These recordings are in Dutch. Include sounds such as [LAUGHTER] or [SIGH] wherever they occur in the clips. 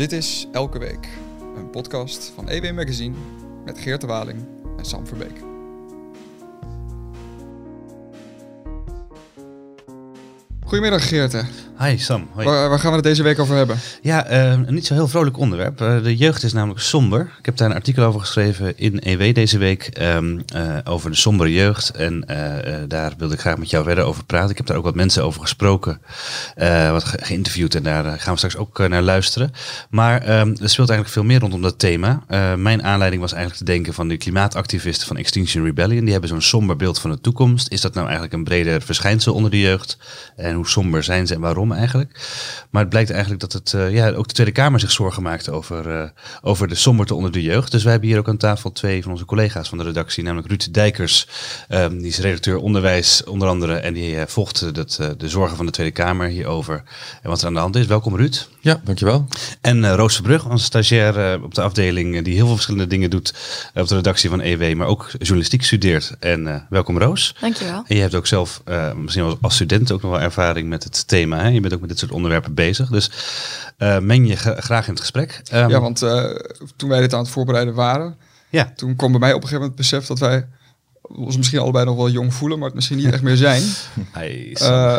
Dit is Elke Week, een podcast van EW Magazine met Geert de Waling en Sam Verbeek. Goedemiddag Geert. Hi Sam. Hoi. Waar, waar, gaan we het deze week over hebben? Ja, uh, een niet zo heel vrolijk onderwerp. Uh, de jeugd is namelijk somber. Ik heb daar een artikel over geschreven in EW deze week um, uh, over de sombere jeugd. En daar wilde ik graag met jou verder over praten. Ik heb daar ook wat mensen over gesproken, wat ge geïnterviewd en daar gaan we straks ook naar luisteren. Maar um, er speelt eigenlijk veel meer rondom dat thema. mijn aanleiding was eigenlijk te denken van de klimaatactivisten van Extinction Rebellion. Die hebben zo'n somber beeld van de toekomst. Is dat nou eigenlijk een breder verschijnsel onder de jeugd? En hoe somber zijn ze en waarom? Eigenlijk. Maar het blijkt eigenlijk dat het, uh, ja, ook de Tweede Kamer zich zorgen maakt over, uh, over de somberte onder de jeugd. Dus wij hebben hier ook aan tafel twee van onze collega's van de redactie, namelijk Ruud Dijkers. Um, die is redacteur onderwijs onder andere en die uh, volgt dat, de zorgen van de Tweede Kamer hierover en wat er aan de hand is. Welkom Ruud. Ja, dankjewel. En Roos Verbrug, onze stagiair op de afdeling die heel veel verschillende dingen doet op de redactie van EW, maar ook journalistiek studeert. En welkom Roos. Dankjewel. En je hebt ook zelf misschien als student ook nog wel ervaring met het thema. Hè? Je bent ook met dit soort onderwerpen bezig. Dus uh, meng je graag in het gesprek. Um, ja, want uh, toen wij dit aan het voorbereiden waren, ja. toen kwam bij mij op een gegeven moment het besef dat wij ons misschien allebei nog wel jong voelen, maar het misschien niet echt meer zijn. [LAUGHS] Ai,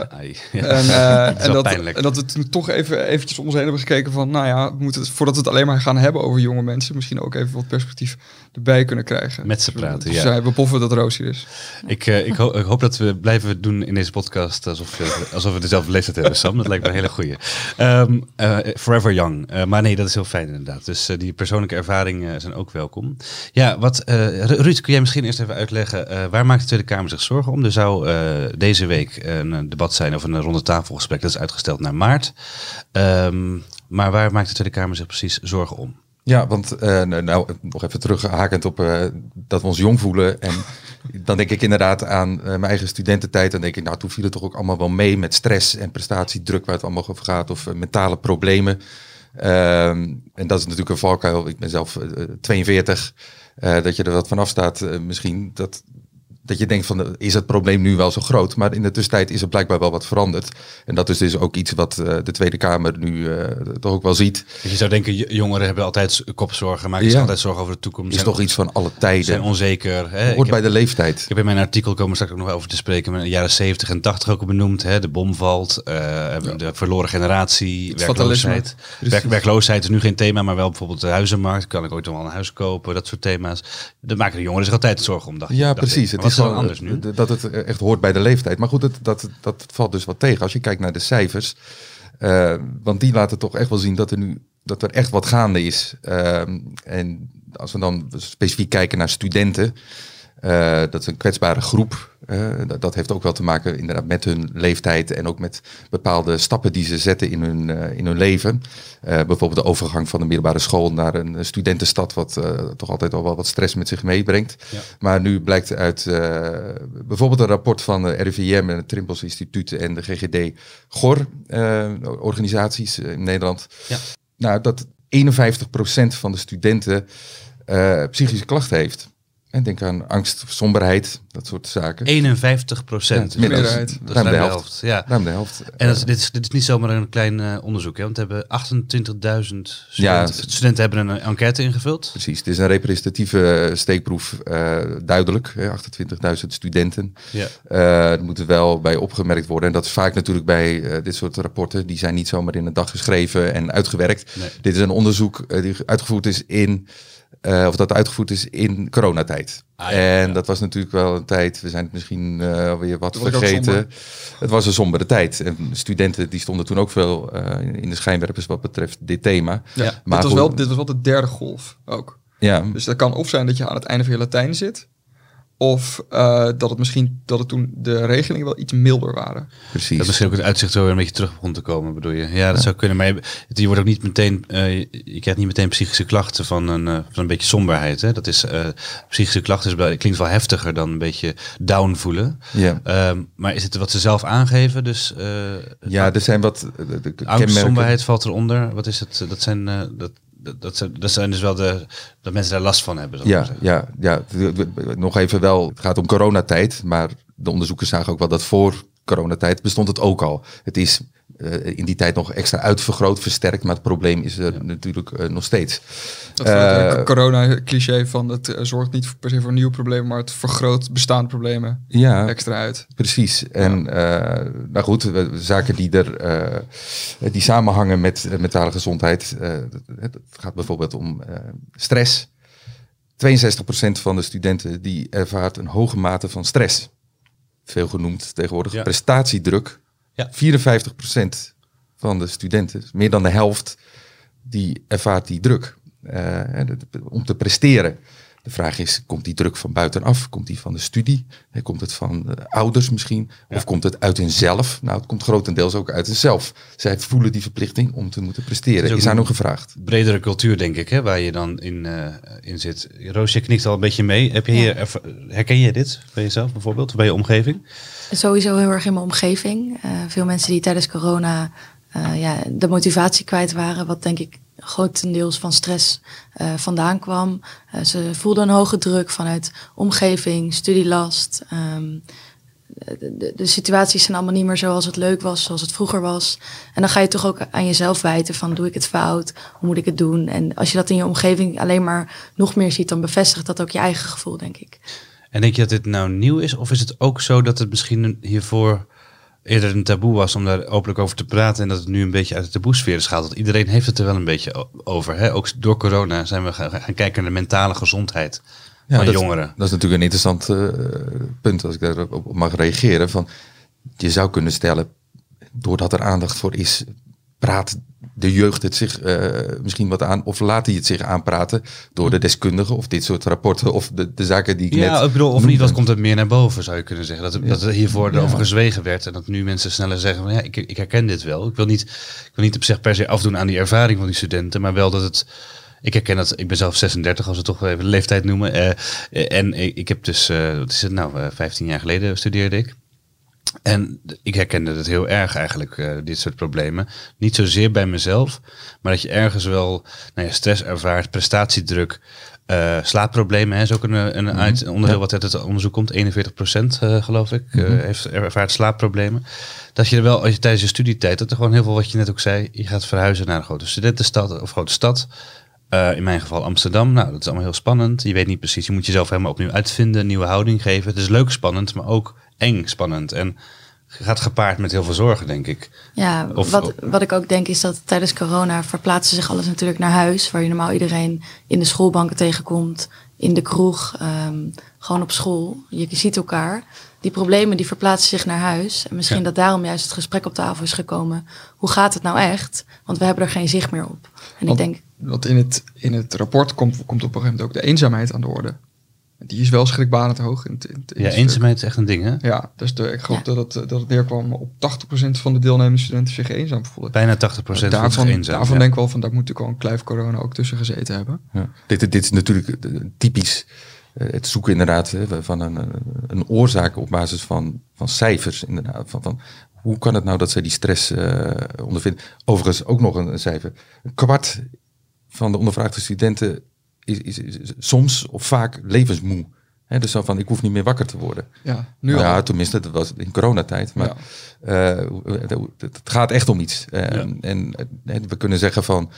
ai. [LAUGHS] Ja. En, [LAUGHS] en, dat, en, dat, we toen toch even eventjes om ons heen hebben gekeken van, nou ja, het, voordat we het alleen maar gaan hebben over jonge mensen, misschien ook even wat perspectief erbij kunnen krijgen. Met ze praten, dus, ja. we poffen dat Roos hier is. Ik, uh, ik, ho ik, hoop dat we blijven doen in deze podcast alsof, we, alsof we dezelfde leeftijd hebben, Sam. Dat lijkt me een hele goeie. Um, forever young. maar nee, dat is heel fijn inderdaad. Dus die persoonlijke ervaringen zijn ook welkom. Ja, wat, Ruud, kun jij misschien eerst even uitleggen uh, waar maakt de Tweede Kamer zich zorgen om? Er zou uh, deze week een debat zijn over een ronde tafelgesprek. Dat is uitgesteld naar maart. Um, maar waar maakt de Tweede Kamer zich precies zorgen om? Ja, want uh, nou, nog even terughakend op dat we ons jong voelen. En [LAUGHS] dan denk ik inderdaad aan mijn eigen studententijd. Dan denk ik, nou, toen viel het toch ook allemaal wel mee met stress en prestatiedruk waar het allemaal over gaat. Of mentale problemen. Um, en dat is natuurlijk een valkuil. Ik ben zelf 42. Uh, dat je er wat vanaf staat, uh, misschien. Dat, dat je denkt van is het probleem nu wel zo groot? Maar in de tussentijd is er blijkbaar wel wat veranderd. En dat is dus ook iets wat uh, de Tweede Kamer nu uh, toch ook wel ziet. Dus je zou denken, jongeren hebben altijd kopzorgen, maken ja. zich altijd zorgen over de toekomst. Is toch iets van alle tijden. Zijn onzeker. Hè? Hoort heb, bij de leeftijd. Ik heb in mijn artikel komen straks ook nog over te spreken, met de jaren 70 en 80 ook benoemd. Hè? De bom valt, uh, ja. de verloren generatie, werkloosheid. Werk, werkloosheid is nu geen thema, maar wel bijvoorbeeld de huizenmarkt. Kan ik ooit nog wel een huis kopen? Dat soort thema's. Daar maken de jongeren zich altijd zorgen om. Dacht, ja, dacht precies. Het is gewoon anders nu. Dat het echt hoort bij de leeftijd. Maar goed, dat, dat, dat valt dus wat tegen. Als je kijkt naar de cijfers. Uh, want die laten toch echt wel zien dat er nu dat er echt wat gaande is. Uh, en als we dan specifiek kijken naar studenten. Uh, dat is een kwetsbare groep. Uh, dat, dat, heeft ook wel te maken inderdaad met hun leeftijd en ook met bepaalde stappen die ze zetten in hun, uh, in hun leven. bijvoorbeeld de overgang van de middelbare school naar een studentenstad, wat toch altijd al wel wat stress met zich meebrengt. Ja. Maar nu blijkt uit bijvoorbeeld een rapport van de RIVM en het Trimpels Instituut en de GGD GOR organisaties in Nederland. Ja. Nou, dat 51% van de studenten psychische klachten heeft. En denk aan angst, somberheid, dat soort zaken. 51 procent. Ja, meerderheid. Dat is ruim de helft. Ja. Ruim de helft. En dat is, dit, is, dit is niet zomaar een klein uh, onderzoek. Hè? Want we hebben 28.000 studenten, ja, studenten hebben een enquête ingevuld. Precies, het is een representatieve steekproef, uh, duidelijk. 28.000 studenten. Ja. Uh, er moet wel bij opgemerkt worden. En dat is vaak natuurlijk bij dit soort rapporten. Die zijn niet zomaar in een dag geschreven en uitgewerkt. Nee. Dit is een onderzoek die uitgevoerd is in... Uh, of dat uitgevoerd is in coronatijd. Ah, ja, en ja. dat was natuurlijk wel een tijd, we zijn het misschien uh, alweer wat dat vergeten. Het was een sombere tijd. En studenten die stonden toen ook veel uh, in de schijnwerpers wat betreft dit thema. Ja, maar dit, was wel, dit was wel de derde golf ook. Ja. Dus dat kan of zijn dat je aan het einde van je Latijn zit. Of uh, dat het misschien dat het toen de regelingen wel iets milder waren. Precies. Dat misschien ook het uitzicht zo weer een beetje terug begon te komen, bedoel je? Ja, dat ja. zou kunnen. Maar je, je wordt ook niet meteen, uh, je krijgt niet meteen psychische klachten van een, uh, van een beetje somberheid. Hè? Dat is psychische klachten is, klinkt wel heftiger dan een beetje down voelen. Ja. Um, maar is het wat ze zelf aangeven? Dus ja, er zijn wat. De, de angst, somberheid valt eronder. Wat is het? Dat zijn dat dat zijn, dat zijn dus wel de dat mensen daar last van hebben. Ja, ja, ja, nog even wel. Het gaat om coronatijd, maar de onderzoekers zagen ook wel dat voor coronatijd bestond het ook al. Het is uh, in die tijd nog extra uitvergroot, versterkt. Maar het probleem is er natuurlijk uh, nog steeds. Dat uh, corona-cliché van het zorgt niet per se voor nieuwe problemen, maar het vergroot bestaande problemen ja, extra uit. Precies. En nou goed, zaken die er die samenhangen met mentale gezondheid. het gaat bijvoorbeeld om stress. 62% van de studenten die ervaart een hoge mate van stress. Veel genoemd tegenwoordig. Prestatiedruk ja. 54% van de studenten, meer dan de helft, die ervaart die druk uh, om te presteren. De vraag is, komt die druk van buitenaf? Komt die van de studie? Komt het van de ouders misschien? Of komt het uit hunzelf? Nou, het komt grotendeels ook uit hunzelf. Zij voelen die verplichting om te moeten presteren. Is, is aan hun gevraagd. Bredere cultuur, denk ik, hè, waar je dan in, uh, in zit. Roosje knikt al een beetje mee. Heb je hier, herken je dit bij jezelf bijvoorbeeld, bij je omgeving? Sowieso heel erg in mijn omgeving. Uh, veel mensen die tijdens corona uh, ja, de motivatie kwijt waren, wat denk ik grotendeels van stress uh, vandaan kwam. ze voelden een hoge druk vanuit omgeving, studielast. Um, de, de, situaties zijn allemaal niet meer zoals het leuk was, zoals het vroeger was. En dan ga je toch ook aan jezelf wijten van doe ik het fout? Hoe moet ik het doen? En als je dat in je omgeving alleen maar nog meer ziet, dan bevestigt dat ook je eigen gevoel, denk ik. En denk je dat dit nou nieuw is? Of is het ook zo dat het misschien hiervoor eerder een taboe was om daar openlijk over te praten en dat het nu een beetje uit de taboesfeer is gehaald? Want iedereen heeft het er wel een beetje over. Hè? Ook door corona zijn we gaan, kijken naar de mentale gezondheid van jongeren. Dat is natuurlijk een interessant uh, punt als ik daarop mag reageren. Van, je zou kunnen stellen, doordat er aandacht voor is, praat de jeugd het zich uh, misschien wat aan, of laat hij het zich aanpraten door de deskundigen of dit soort rapporten of de, de zaken die ik ja, net. ik bedoel, of niet, wat komt er meer naar boven, zou je kunnen zeggen. Dat, dat er hiervoor ja. over gezwegen werd en dat nu mensen sneller zeggen: van, ja, ik, ik herken dit wel. Ik wil, niet, ik wil niet op zich per se afdoen aan die ervaring van die studenten, maar wel dat het. Ik herken dat, ik ben zelf 36, als we toch even de leeftijd noemen. Uh, en ik, ik, heb dus, uh, wat is het nou, 15 jaar geleden studeerde ik. En ik herkende het heel erg eigenlijk, uh, dit soort problemen. Niet zozeer bij mezelf, maar dat je ergens wel nou ja, stress ervaart, prestatiedruk, uh, slaapproblemen hè, is ook een, een, mm -hmm. onderdeel wat uit het onderzoek komt. 41 procent uh, geloof ik mm -hmm. heeft ervaart slaapproblemen. Dat je er wel, als je tijdens je studietijd, dat er gewoon heel veel wat je net ook zei, je gaat verhuizen naar een grote studentenstad of grote stad. in mijn geval Amsterdam. Nou, dat is allemaal heel spannend. Je weet niet precies. Je moet jezelf helemaal opnieuw uitvinden, een nieuwe houding geven. Het is leuk spannend, maar ook eng spannend. En gaat gepaard met heel veel zorgen, denk ik. Ja, wat, wat ik ook denk is dat tijdens corona verplaatste zich alles natuurlijk naar huis. Waar je normaal iedereen in de schoolbanken tegenkomt, in de kroeg, ehm, gewoon op school. Je ziet elkaar. Die problemen die verplaatsen zich naar huis. En misschien dat daarom juist het gesprek op tafel is gekomen. Hoe gaat het nou echt? Want we hebben er geen zicht meer op. En want, ik denk. Want in het, in het rapport komt, komt op een gegeven moment ook de eenzaamheid aan de orde. Die is wel schrikbarend hoog. In, in, in ja, eenzaamheid is echt een ding, hè? Ja, dus de, ik geloof dat, het, dat het neerkwam op 80% van de deelnemende studenten zich eenzaam voelen. Bijna 80% daarvan, eenzaam. Daarvan denk ik wel van, daar moet ik al een kluif corona ook tussen gezeten hebben. Ja. Dit, dit is natuurlijk eh, typisch uh, het zoeken inderdaad van een, eh, een oorzaak op basis van, van cijfers. Inderdaad, van, van hoe kan het nou dat zij die stress uh, ondervinden? Overigens ook nog een, een cijfer. Een kwart van de ondervraagde studenten is, is, is, soms of vaak levensmoe. He, dus zo van, ik hoef niet meer wakker te worden. Ja, nu nou, Ja, tenminste, dat was in coronatijd. Maar ja. uh, het gaat echt om iets. Uh, ja. En uh, we kunnen zeggen van,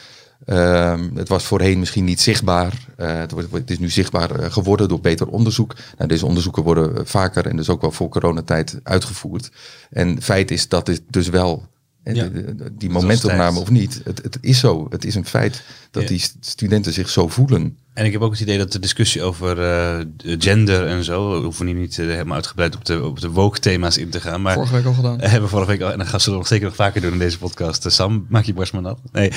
ehm, het was voorheen misschien niet zichtbaar. Het, wordt, het, is nu zichtbaar geworden door beter onderzoek. Nou, deze onderzoeken worden vaker en dus ook wel voor coronatijd uitgevoerd. En feit is dat het dus wel ja. die momentopname of niet, het, het, is zo. Het is een feit dat die studenten zich zo voelen. En ik heb ook het idee dat de discussie over uh, gender en zo, we hoeven hier niet uh, helemaal uitgebreid op de, op de woke-thema's in te gaan. Maar vorige week al gedaan. [LAUGHS] Hebben we vorige week al, en dan gaan ze nog zeker nog vaker doen in deze podcast. Uh, Sam, maak je borst maar nat. Nee,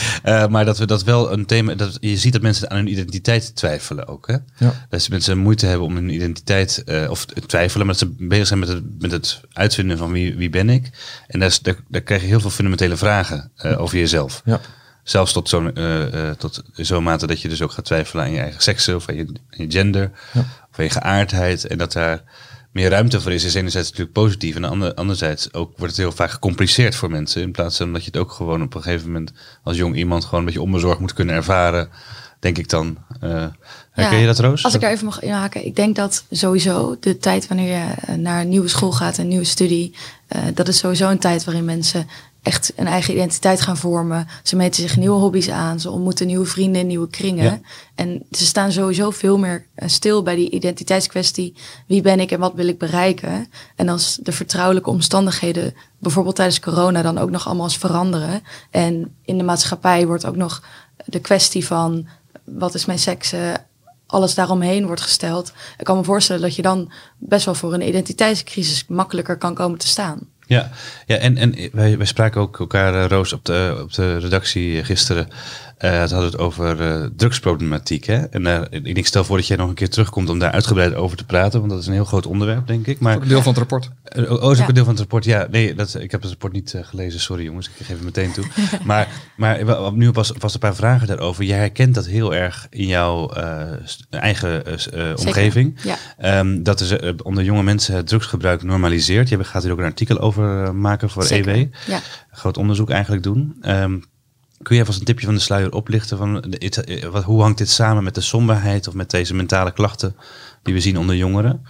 maar dat we dat wel een thema, dat je ziet dat mensen aan hun identiteit twijfelen ook. Hè? Ja. Dat ze mensen moeite hebben om hun identiteit, of twijfelen, maar dat ze bezig zijn met het, met het uitvinden van wie, wie ben ik. En daar, daar, daar krijg je heel veel fundamentele vragen over jezelf. Ja. Zelfs tot zo'n uh, tot zo'n mate dat je dus ook gaat twijfelen aan je eigen seksen of aan je, je gender ja. of aan je geaardheid. En dat daar meer ruimte voor is, is enerzijds natuurlijk positief. En ander, anderzijds ook wordt het heel vaak gecompliceerd voor mensen. In plaats van dat je het ook gewoon op een gegeven moment als jong iemand gewoon een beetje onbezorgd moet kunnen ervaren. denk ik dan. Uh, herken je dat, Roos? Als ik er even mag inhaken. Ik denk dat sowieso de tijd wanneer je naar een nieuwe school gaat, een nieuwe studie, uh, dat is sowieso een tijd waarin mensen echt een eigen identiteit gaan vormen. Ze meten zich nieuwe hobby's aan. Ze ontmoeten nieuwe vrienden nieuwe kringen. En ze staan sowieso veel meer eh, stil bij die identiteitskwestie. Wie ben ik en wat wil ik bereiken? En als de vertrouwelijke omstandigheden, bijvoorbeeld tijdens corona, dan ook nog allemaal eens veranderen. En in de maatschappij wordt ook nog de kwestie van wat is mijn seks, alles daaromheen wordt gesteld. Ik kan me voorstellen dat je dan best wel voor een identiteitscrisis makkelijker kan komen te staan. Ja, ja en, en wij, wij spraken ook elkaar, eh, Roos, op de, op de redactie gisteren. Uh, het hadden het over uh, drugsproblematiek. Hè? En uh, ik stel voor dat jij nog een keer terugkomt om daar uitgebreid over te praten. Want dat is een heel groot onderwerp, denk ik. Maar, ook een deel van het rapport. oh, is ook een deel van het rapport. Ja, nee, dat, ik heb het rapport niet gelezen. Sorry jongens, ik geef het meteen toe. [LAUGHS] maar, maar nu pas, vast een paar vragen daarover. Jij herkent dat heel erg in jouw eigen omgeving. Ja. Um, dat is onder jonge mensen het drugsgebruik normaliseert. Je gaat hier ook een artikel over maken voor Zeker. EW. Ja. Groot onderzoek eigenlijk doen. Um, Kun je even een tipje van de sluier oplichten van eh, wat, hoe hangt dit samen met de somberheid of met deze mentale klachten die we zien onder jongeren?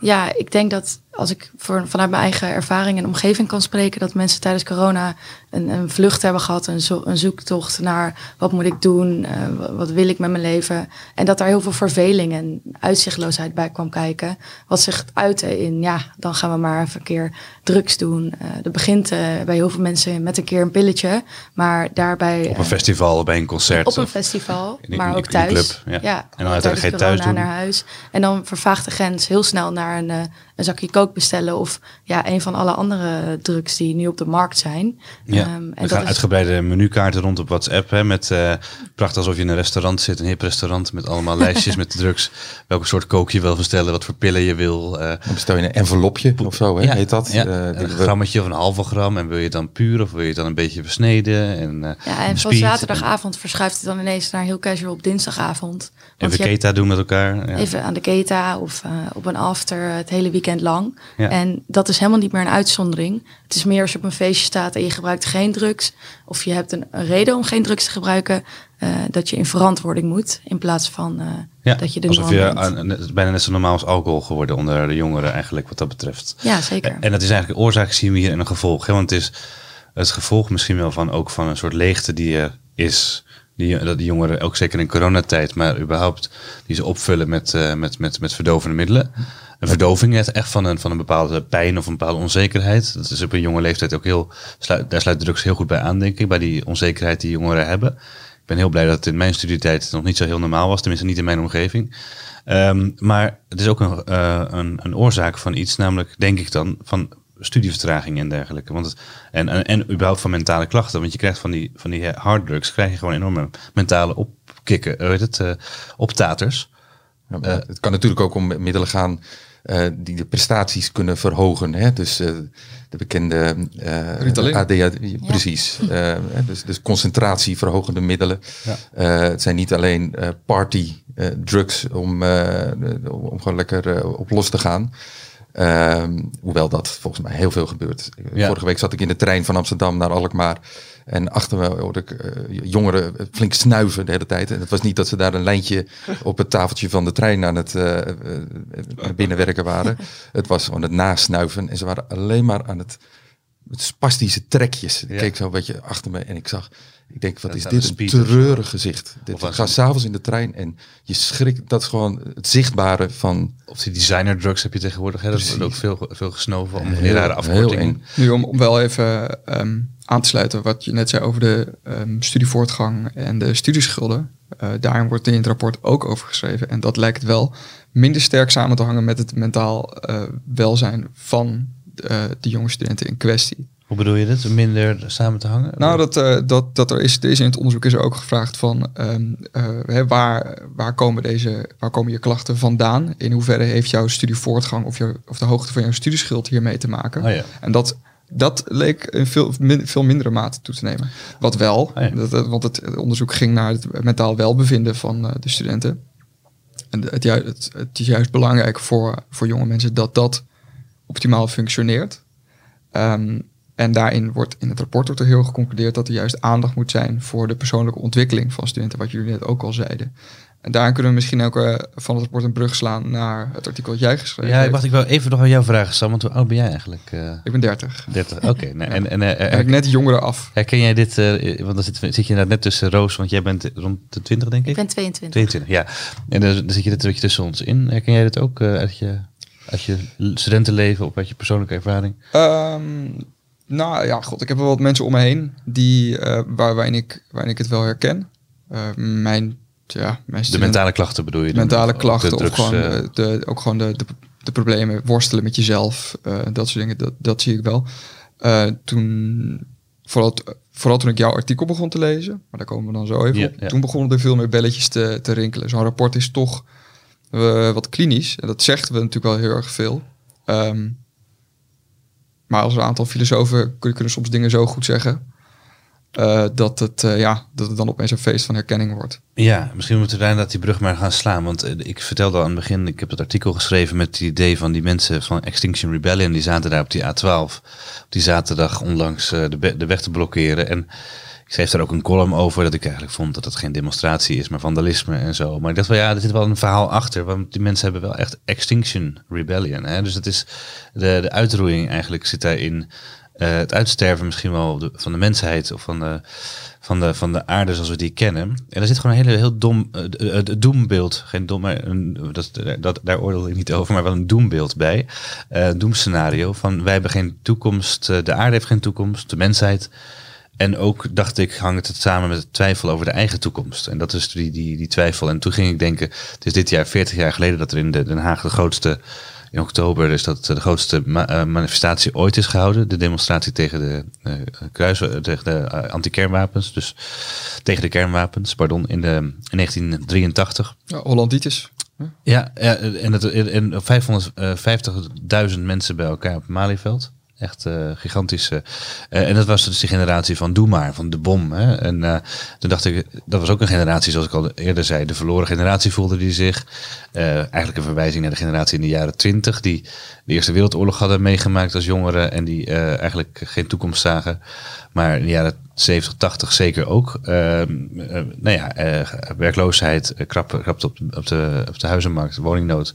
Ja, ik denk dat als ik vanuit mijn eigen ervaring en omgeving kan spreken, dat mensen tijdens corona een, een vlucht hebben gehad, een, zo, een, zoektocht naar wat moet ik doen, uh, wat wil ik met mijn leven. En dat daar heel veel verveling en uitzichtloosheid bij kwam kijken. Wat zich uitte in, ja, dan gaan we maar even een keer drugs doen. Uh, dat begint uh, bij heel veel mensen met een keer een pilletje, maar daarbij... Op een festival, bij een concert. Op een festival, in, maar ook thuis. Club, ja. en dan uiteindelijk geen thuis doen. naar huis. En dan vervaagt de grens heel snel naar een, een zakje kook bestellen of ja, een van alle andere drugs die nu op de markt zijn. Ja, um, en er gaan is... uitgebreide menukaarten rond op WhatsApp hè, met uh, prachtig alsof je in een restaurant zit, een hip restaurant met allemaal [LAUGHS] lijstjes met drugs. Welke soort kook je wil bestellen, wat voor pillen je wil. Uh, dan bestel je een envelopje of zo, hè, ja, heet dat? Ja, uh, een grammetje of een halve gram en wil je het dan puur of wil je het dan een beetje versneden? En, uh, ja, en van zaterdagavond verschuift het dan ineens naar heel casual op dinsdagavond. Even keta doen met elkaar. Ja. Even aan de keta of op een after het hele weekend lang. Ja. En dat is helemaal niet meer een uitzondering. Het is meer als je op een feestje staat en je gebruikt geen drugs. Of je hebt een, reden om geen drugs te gebruiken. Uh, dat je in verantwoording moet. In plaats van uh, ja, dat je de alsof je aan, het bijna net zo normaal als alcohol geworden onder de jongeren eigenlijk wat dat betreft. Ja, zeker. En, dat is eigenlijk de oorzaak zien we hier en een gevolg. Hè? Want het is het gevolg misschien wel van ook van een soort leegte die er is. Die, dat die jongeren, ook zeker in coronatijd, maar überhaupt die ze opvullen met, uh, met, met, met verdovende middelen een verdoving echt van een, van een bepaalde pijn of een bepaalde onzekerheid. Dat is op een jonge leeftijd ook heel, sluit, daar sluit de drugs heel goed bij aan, denk ik, bij die onzekerheid die jongeren hebben. Ik ben heel blij dat het in mijn studietijd nog niet zo heel normaal was, tenminste niet in mijn omgeving. Um, maar het is ook een, uh, een, een oorzaak van iets, namelijk denk ik dan, van studievertraging en dergelijke. Want het, en, en, en überhaupt van mentale klachten. Want je krijgt van die, van die harddrugs, krijg je gewoon enorme mentale opkikken, weet het, uh, optaters. Ja, uh, het kan natuurlijk ook om middelen gaan uh, die de prestaties kunnen verhogen. Hè? Dus uh, de bekende uh, ADHD, precies. dus, dus concentratieverhogende middelen. Ja. het zijn niet alleen party drugs om, om gewoon lekker op los te gaan. Ehm, hoewel dat volgens mij heel veel gebeurt. Vorige week zat ik in de trein van Amsterdam naar Alkmaar. En achter me hoorde ik uh, jongeren flink snuiven de hele tijd. En het was niet dat ze daar een lijntje [LAUGHS] op het tafeltje van de trein aan het uh, binnenwerken waren. Het was gewoon het nasnuiven. En ze waren alleen maar aan het, het spastische trekjes. Ik keek zo een beetje achter me en ik zag... Ik denk, wat is dit een treurig gezicht. Dit, ik ga s'avonds in de trein en je schrikt. Dat is gewoon het zichtbare van... Of die designer drugs heb je tegenwoordig. Hè? Dat wordt ook veel, veel gesnoven om heel, rare afkortingen. Nu om, om wel even um, aan te sluiten wat je net zei over de um, studievoortgang en de studieschulden. Uh, daarin wordt in het rapport ook over geschreven. En dat lijkt wel minder sterk samen te hangen met het mentaal uh, welzijn van uh, de jonge studenten in kwestie. Hoe bedoel je dit? Minder samen te hangen? Nou, dat, uh, dat, dat er is, er is in het onderzoek is er ook gevraagd van um, uh, waar, waar, komen deze, waar komen je klachten vandaan? In hoeverre heeft jouw studievoortgang of, je, of de hoogte van jouw studieschuld hiermee te maken? Oh ja. En dat, dat leek in veel, min, veel mindere mate toe te nemen. Wat wel, oh ja. dat, want het onderzoek ging naar het mentaal welbevinden van uh, de studenten. En het, het, het, is juist belangrijk voor, voor jonge mensen dat dat optimaal functioneert. Um, En daarin wordt in het rapport wordt er heel geconcludeerd dat er juist aandacht moet zijn voor de persoonlijke ontwikkeling van studenten, wat jullie net ook al zeiden. En daar kunnen we misschien ook uh, van het rapport een brug slaan naar het artikel dat jij geschreven Ja, ik wacht, ik wil even nog aan jou vragen, Sam, want hoe oud ben jij eigenlijk? Uh, ik ben 30. 30, oké. Okay, nou, ja. En, en uh, ik net jongeren af. Herken jij dit, want dan zit, zit je inderdaad net tussen Roos, want jij bent rond de 20 denk ik? Ik ben 22. 22, ja. En dan, dan zit je er tussen ons in. Herken jij dit ook uit, je, uit je studentenleven of uit je persoonlijke ervaring? Um, nou ja, god, ik heb wel wat mensen om me heen die, waar, waarin, ik, waarin ik het wel herken. mijn ja, de mentale klachten bedoel je? Mentale klachten, of gewoon, de, de, ook gewoon de, de, de, problemen, worstelen met jezelf, dat soort dingen, dat, dat zie ik wel. Toen, vooral, vooral toen ik jouw artikel begon te lezen, maar daar komen we dan zo even op, toen begonnen er veel meer belletjes te, te rinkelen. Zo'n rapport is toch wat klinisch, en dat zegt we natuurlijk wel heel erg veel. Um, maar als een aantal filosofen kunnen, soms dingen zo goed zeggen, uh, dat, het, uh, ja, dat het dan opeens een feest van herkenning wordt. Ja, misschien moeten we daar die brug maar gaan slaan. Want uh, ik vertelde al aan het begin, ik heb het artikel geschreven met het idee van die mensen van Extinction Rebellion. Die zaten daar op die A12, op die zaterdag onlangs de, de weg te blokkeren. En schreef daar ook een column over dat ik eigenlijk vond dat het geen demonstratie is, maar vandalisme en zo. Maar ik dacht wel, ja, er zit wel een verhaal achter. Want die mensen hebben wel echt Extinction Rebellion. Hè? Dus het is de, de uitroeiing eigenlijk zit daarin. Uh, het uitsterven misschien wel van de mensheid of van de, van, de, van de aarde zoals we die kennen. En er zit gewoon een hele heel dom uh, uh, doembeeld, geen dom, maar een, dat, dat, daar oordeel ik niet over, maar wel een doembeeld bij. een doemscenario van wij hebben geen toekomst, de aarde heeft geen toekomst, de mensheid. En ook dacht ik, hangt het samen met het twijfel over de eigen toekomst. En dat is die, die, die twijfel. En toen ging ik denken, het is dit jaar 40 jaar geleden dat er in Den Haag de grootste in oktober is dat de grootste ma uh, manifestatie ooit is gehouden. De demonstratie tegen de uh, kruis, tegen de uh, anti-kernwapens. Dus tegen de kernwapens, pardon, in, de, in 1983. Ja, Hollanditis. Ja, ja en, en 550.000 mensen bij elkaar op Malieveld. Echt uh, gigantisch. Uh, en dat was dus die generatie van Doe maar, van de bom. Hè? En toen dacht ik, dat was ook een generatie, zoals ik al eerder zei, de verloren generatie voelde die zich. eigenlijk een verwijzing naar de generatie in de jaren twintig, die de Eerste Wereldoorlog hadden meegemaakt als jongeren en die eigenlijk geen toekomst zagen. Maar in de jaren 70, 80 zeker ook. nou ja, werkloosheid, krap, krap op, op, de, op de huizenmarkt, woningnood.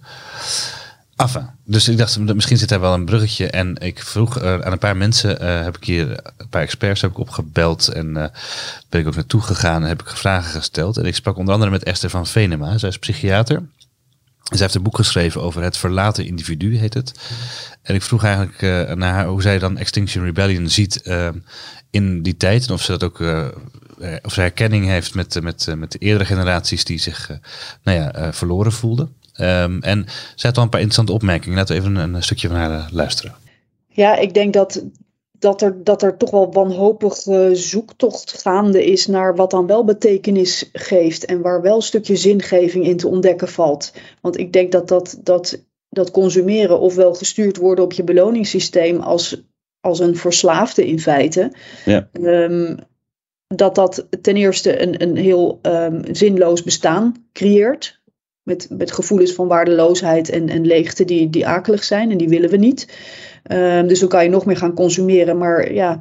Enfin, dus ik dacht, misschien zit daar wel een bruggetje. En ik vroeg uh, aan een paar mensen, uh, heb ik hier een paar experts heb ik opgebeld. En uh, ben ik ook naartoe gegaan en heb ik vragen gesteld. En ik sprak onder andere met Esther van Venema. Zij is psychiater. Zij heeft een boek geschreven over het verlaten individu, heet het. En ik vroeg eigenlijk naar haar hoe zij dan Extinction Rebellion ziet in die tijd. En of ze dat ook of ze herkenning heeft met, met, met de eerdere generaties die zich nou ja, verloren voelden. Um, en zij had al een paar interessante opmerkingen. Laten we even een, een stukje van haar uh, luisteren. Ja, ik denk dat, dat, er, dat er toch wel wanhopig uh, zoektocht gaande is naar wat dan wel betekenis geeft. En waar wel een stukje zingeving in te ontdekken valt. Want ik denk dat dat, dat, dat consumeren ofwel gestuurd worden op je beloningssysteem als, als een verslaafde in feite. Ja. Um, dat dat ten eerste een, een heel um, zinloos bestaan creëert met, met gevoelens van waardeloosheid en, en leegte die, die akelig zijn en die willen we niet. Um, dus dan kan je nog meer gaan consumeren, maar ja,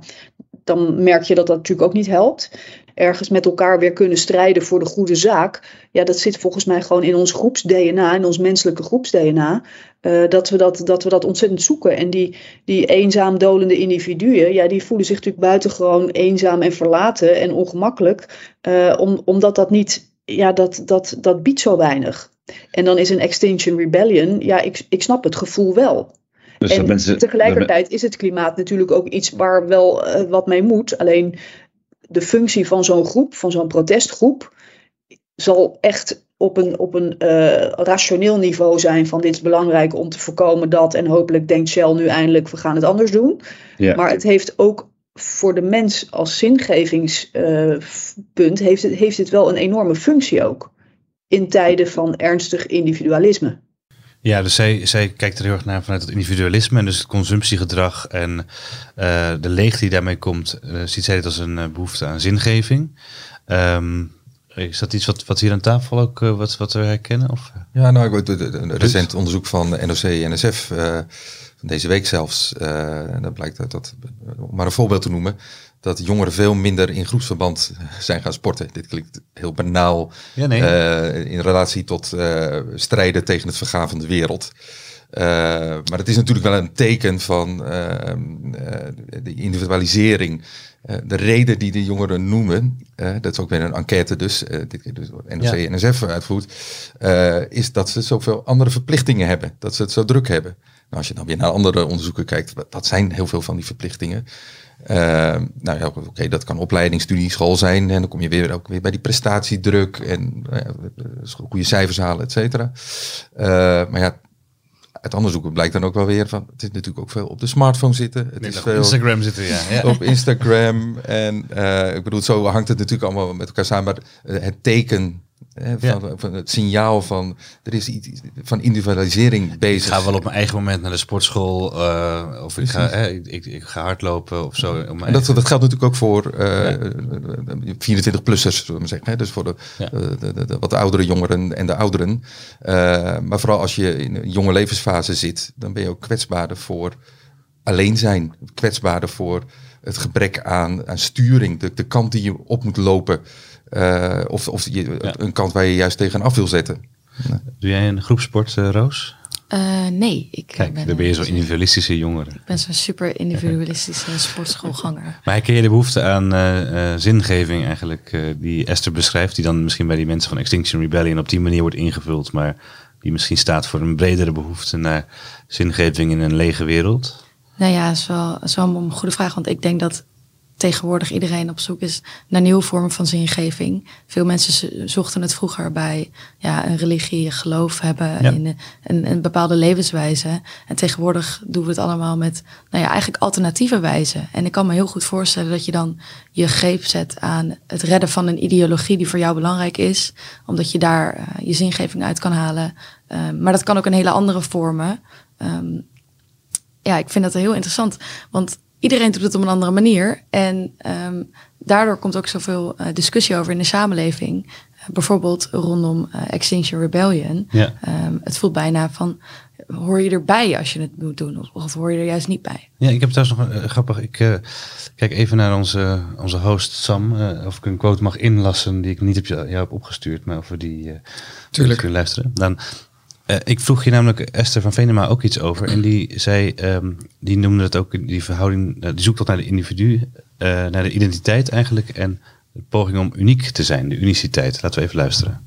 dan merk je dat dat natuurlijk ook niet helpt. Ergens met elkaar weer kunnen strijden voor de goede zaak. Ja, dat zit volgens mij gewoon in ons groeps-DNA, in ons menselijke groeps-DNA. Uh, dat, we dat, dat we dat ontzettend zoeken. En die, die eenzaam dolende individuen, ja, die voelen zich natuurlijk buitengewoon eenzaam en verlaten en ongemakkelijk. Uh, om, omdat dat niet, ja, dat, dat, dat biedt zo weinig. En dan is een Extinction Rebellion, ja, ik, ik snap het gevoel wel. Dus en mensen, tegelijkertijd is het klimaat natuurlijk ook iets waar wel uh, wat mee moet. Alleen de functie van zo'n groep, van zo'n protestgroep, zal echt op een, op een uh, rationeel niveau zijn van dit is belangrijk om te voorkomen dat. En hopelijk denkt Shell nu eindelijk we gaan het anders doen. Ja. Maar het heeft ook voor de mens als zingevingspunt, uh, heeft, het, heeft het wel een enorme functie ook in tijden van ernstig individualisme. Ja, dus zij, zij kijkt er heel erg naar vanuit het individualisme en dus het consumptiegedrag en uh, de leegte die daarmee komt, uh, ziet zij dit als een uh, behoefte aan zingeving. Um, is dat iets wat, wat hier aan tafel ook wat, wat we herkennen? Of? Ja, nou, een recent onderzoek van NOC en NSF van deze week zelfs. en dat blijkt uit dat, om maar een voorbeeld te noemen, dat jongeren veel minder in groepsverband zijn gaan sporten. Dit klinkt heel banaal Ja, nee. eh, in relatie tot eh, strijden tegen het vergaan van de wereld. Eh, maar het is natuurlijk wel een teken van eh, eh, de individualisering. Eh, de reden die de jongeren noemen, eh, dat is ook weer een enquête dus, eh, dit keer dus NRC Ja. NSF uitvoert, eh, is dat ze zoveel andere verplichtingen hebben. Dat ze het zo druk hebben. Nou, als je dan weer naar andere onderzoeken kijkt, wat- dat zijn heel veel van die verplichtingen. Eh, nou ja, oké, dat kan opleiding, studie, school zijn. En dan kom je weer, ook weer bij die prestatiedruk en nou ja, goede cijfers halen, et cetera. Eh, maar ja, uit onderzoeken blijkt dan ook wel weer van, het is natuurlijk ook veel op de smartphone zitten. Het is op veel Instagram zitten, ja. ja. op Instagram. En eh, ik bedoel, zo hangt het natuurlijk allemaal met elkaar samen. Maar eh, het teken hè, van, van het signaal van er is iets van individualisering Ik bezig. ga wel op mijn eigen moment naar de sportschool eh, of ik ga, hè, ik, ik, ik ga hardlopen of zo. En dat, dat geldt natuurlijk ook voor eh 24-plussers, zullen we maar zeggen. Hè? Dus voor de, Ja. de, de, de- wat oudere jongeren en de ouderen. Eh, maar vooral als je in een jonge levensfase zit, dan ben je ook kwetsbaarder voor alleen zijn. Kwetsbaarder voor het gebrek aan, aan sturing. De, de kant die je op moet lopen. Eh, of of je, Ja. een kant waar je juist tegenaf wil zetten. Doe jij een groepsport, eh, Roos? Eh, nee, ik Kijk, ben, dan ben je zo'n individualistische jongere. Ik ben zo'n super individualistische sportschoolganger. [LAUGHS] Maar herken je de behoefte aan eh, eh, zingeving eigenlijk, eh, die Esther beschrijft, die dan misschien bij die mensen van Extinction Rebellion op die manier wordt ingevuld, maar die misschien staat voor een bredere behoefte naar zingeving in een lege wereld? Nou ja, dat is wel, dat is wel een goede vraag. Want ik denk dat tegenwoordig iedereen op zoek is naar nieuwe vormen van zingeving. Veel mensen zo- zochten het vroeger bij ja, een religie, geloof hebben Ja. in een, een, een bepaalde levenswijze. En tegenwoordig doen we het allemaal met nou ja, eigenlijk alternatieve wijzen. En ik kan me heel goed voorstellen dat je dan je greep zet aan het redden van een ideologie die voor jou belangrijk is. Omdat je daar eh, je zingeving uit kan halen. Eh, maar dat kan ook in hele andere vormen. Ehm, ja, ik vind dat heel interessant. Want iedereen doet het op een andere manier. En ehm, daardoor komt ook zoveel eh, discussie over in de samenleving. Eh, bijvoorbeeld rondom eh, Extinction Rebellion. Ja. Ehm, het voelt bijna van, hoor je erbij als je het moet doen? Of, of hoor je er juist niet bij? Ja, ik heb trouwens nog een grappig. Ik eh, kijk even naar onze, onze host Sam. eh, of ik een quote mag inlassen die ik niet op jou, jou heb opgestuurd, maar over die. eh Tuurlijk. kun je luisteren. Dan, eh, ik vroeg je namelijk Esther van Venema ook iets over. En die zei, ehm, die noemde het ook die verhouding, eh, die zoekt tot naar de individu, eh, naar de identiteit eigenlijk. En de poging om uniek te zijn, de uniciteit. Laten we even luisteren.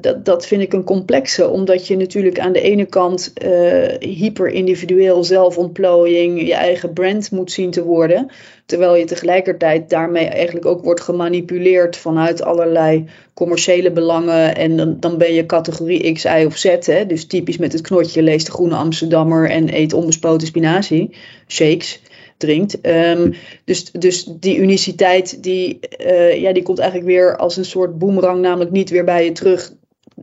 Dat, dat vind ik een complexe, omdat je natuurlijk aan de ene kant eh hyper individueel zelfontplooiing, je eigen brand moet zien te worden, terwijl je tegelijkertijd daarmee eigenlijk ook wordt gemanipuleerd vanuit allerlei commerciële belangen en dan, dan ben je categorie X, Y of Z, hè? dus typisch met het knotje leest de Groene Amsterdammer en eet onbespoten spinazie, shakes drinkt. Ehm, dus, dus die uniciteit, die, eh, ja, die komt eigenlijk weer als een soort boemerang, namelijk niet weer bij je terug.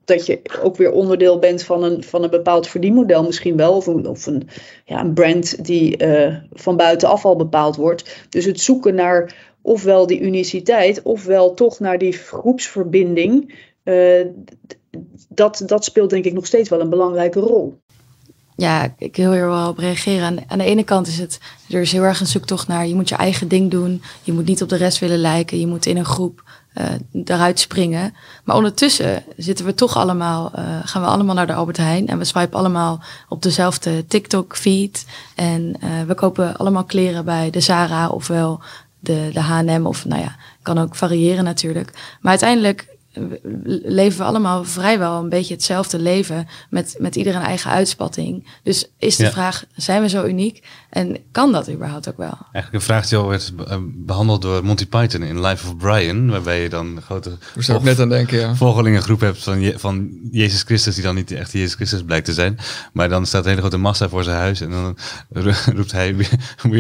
Dat je ook weer onderdeel bent van een, van een bepaald verdienmodel misschien wel. Of een, of een, ja, een brand die eh, van buitenaf al bepaald wordt. Dus het zoeken naar ofwel die uniciteit, ofwel toch naar die groepsverbinding. eh, dat, dat speelt denk ik nog steeds wel een belangrijke rol. Ja, ik wil hier wel op reageren. Aan, aan de ene kant is het, er is heel erg een zoektocht naar, je moet je eigen ding doen. Je moet niet op de rest willen lijken. Je moet in een groep eruit springen. Maar ondertussen zitten we toch allemaal, eh, gaan we allemaal naar de Albert Heijn. En we swipen allemaal op dezelfde TikTok-feed. En eh, we kopen allemaal kleren bij de Zara ofwel de, de H&M. Of nou ja, kan ook variëren natuurlijk. Maar uiteindelijk eh, leven we allemaal vrijwel een beetje hetzelfde leven met, met ieder een eigen uitspatting. Dus is de Ja. vraag, zijn we zo uniek? En kan dat überhaupt ook wel? Eigenlijk een vraag die al werd eh, behandeld door Monty Python in Life of Brian. Waarbij je dan een grote net aan denken, ja. volgelingengroep hebt van, Je- van Jezus Christus, die dan niet echt Jezus Christus blijkt te zijn. Maar dan staat een hele grote massa voor zijn huis en dan ro- [LAUGHS] roept hij, we,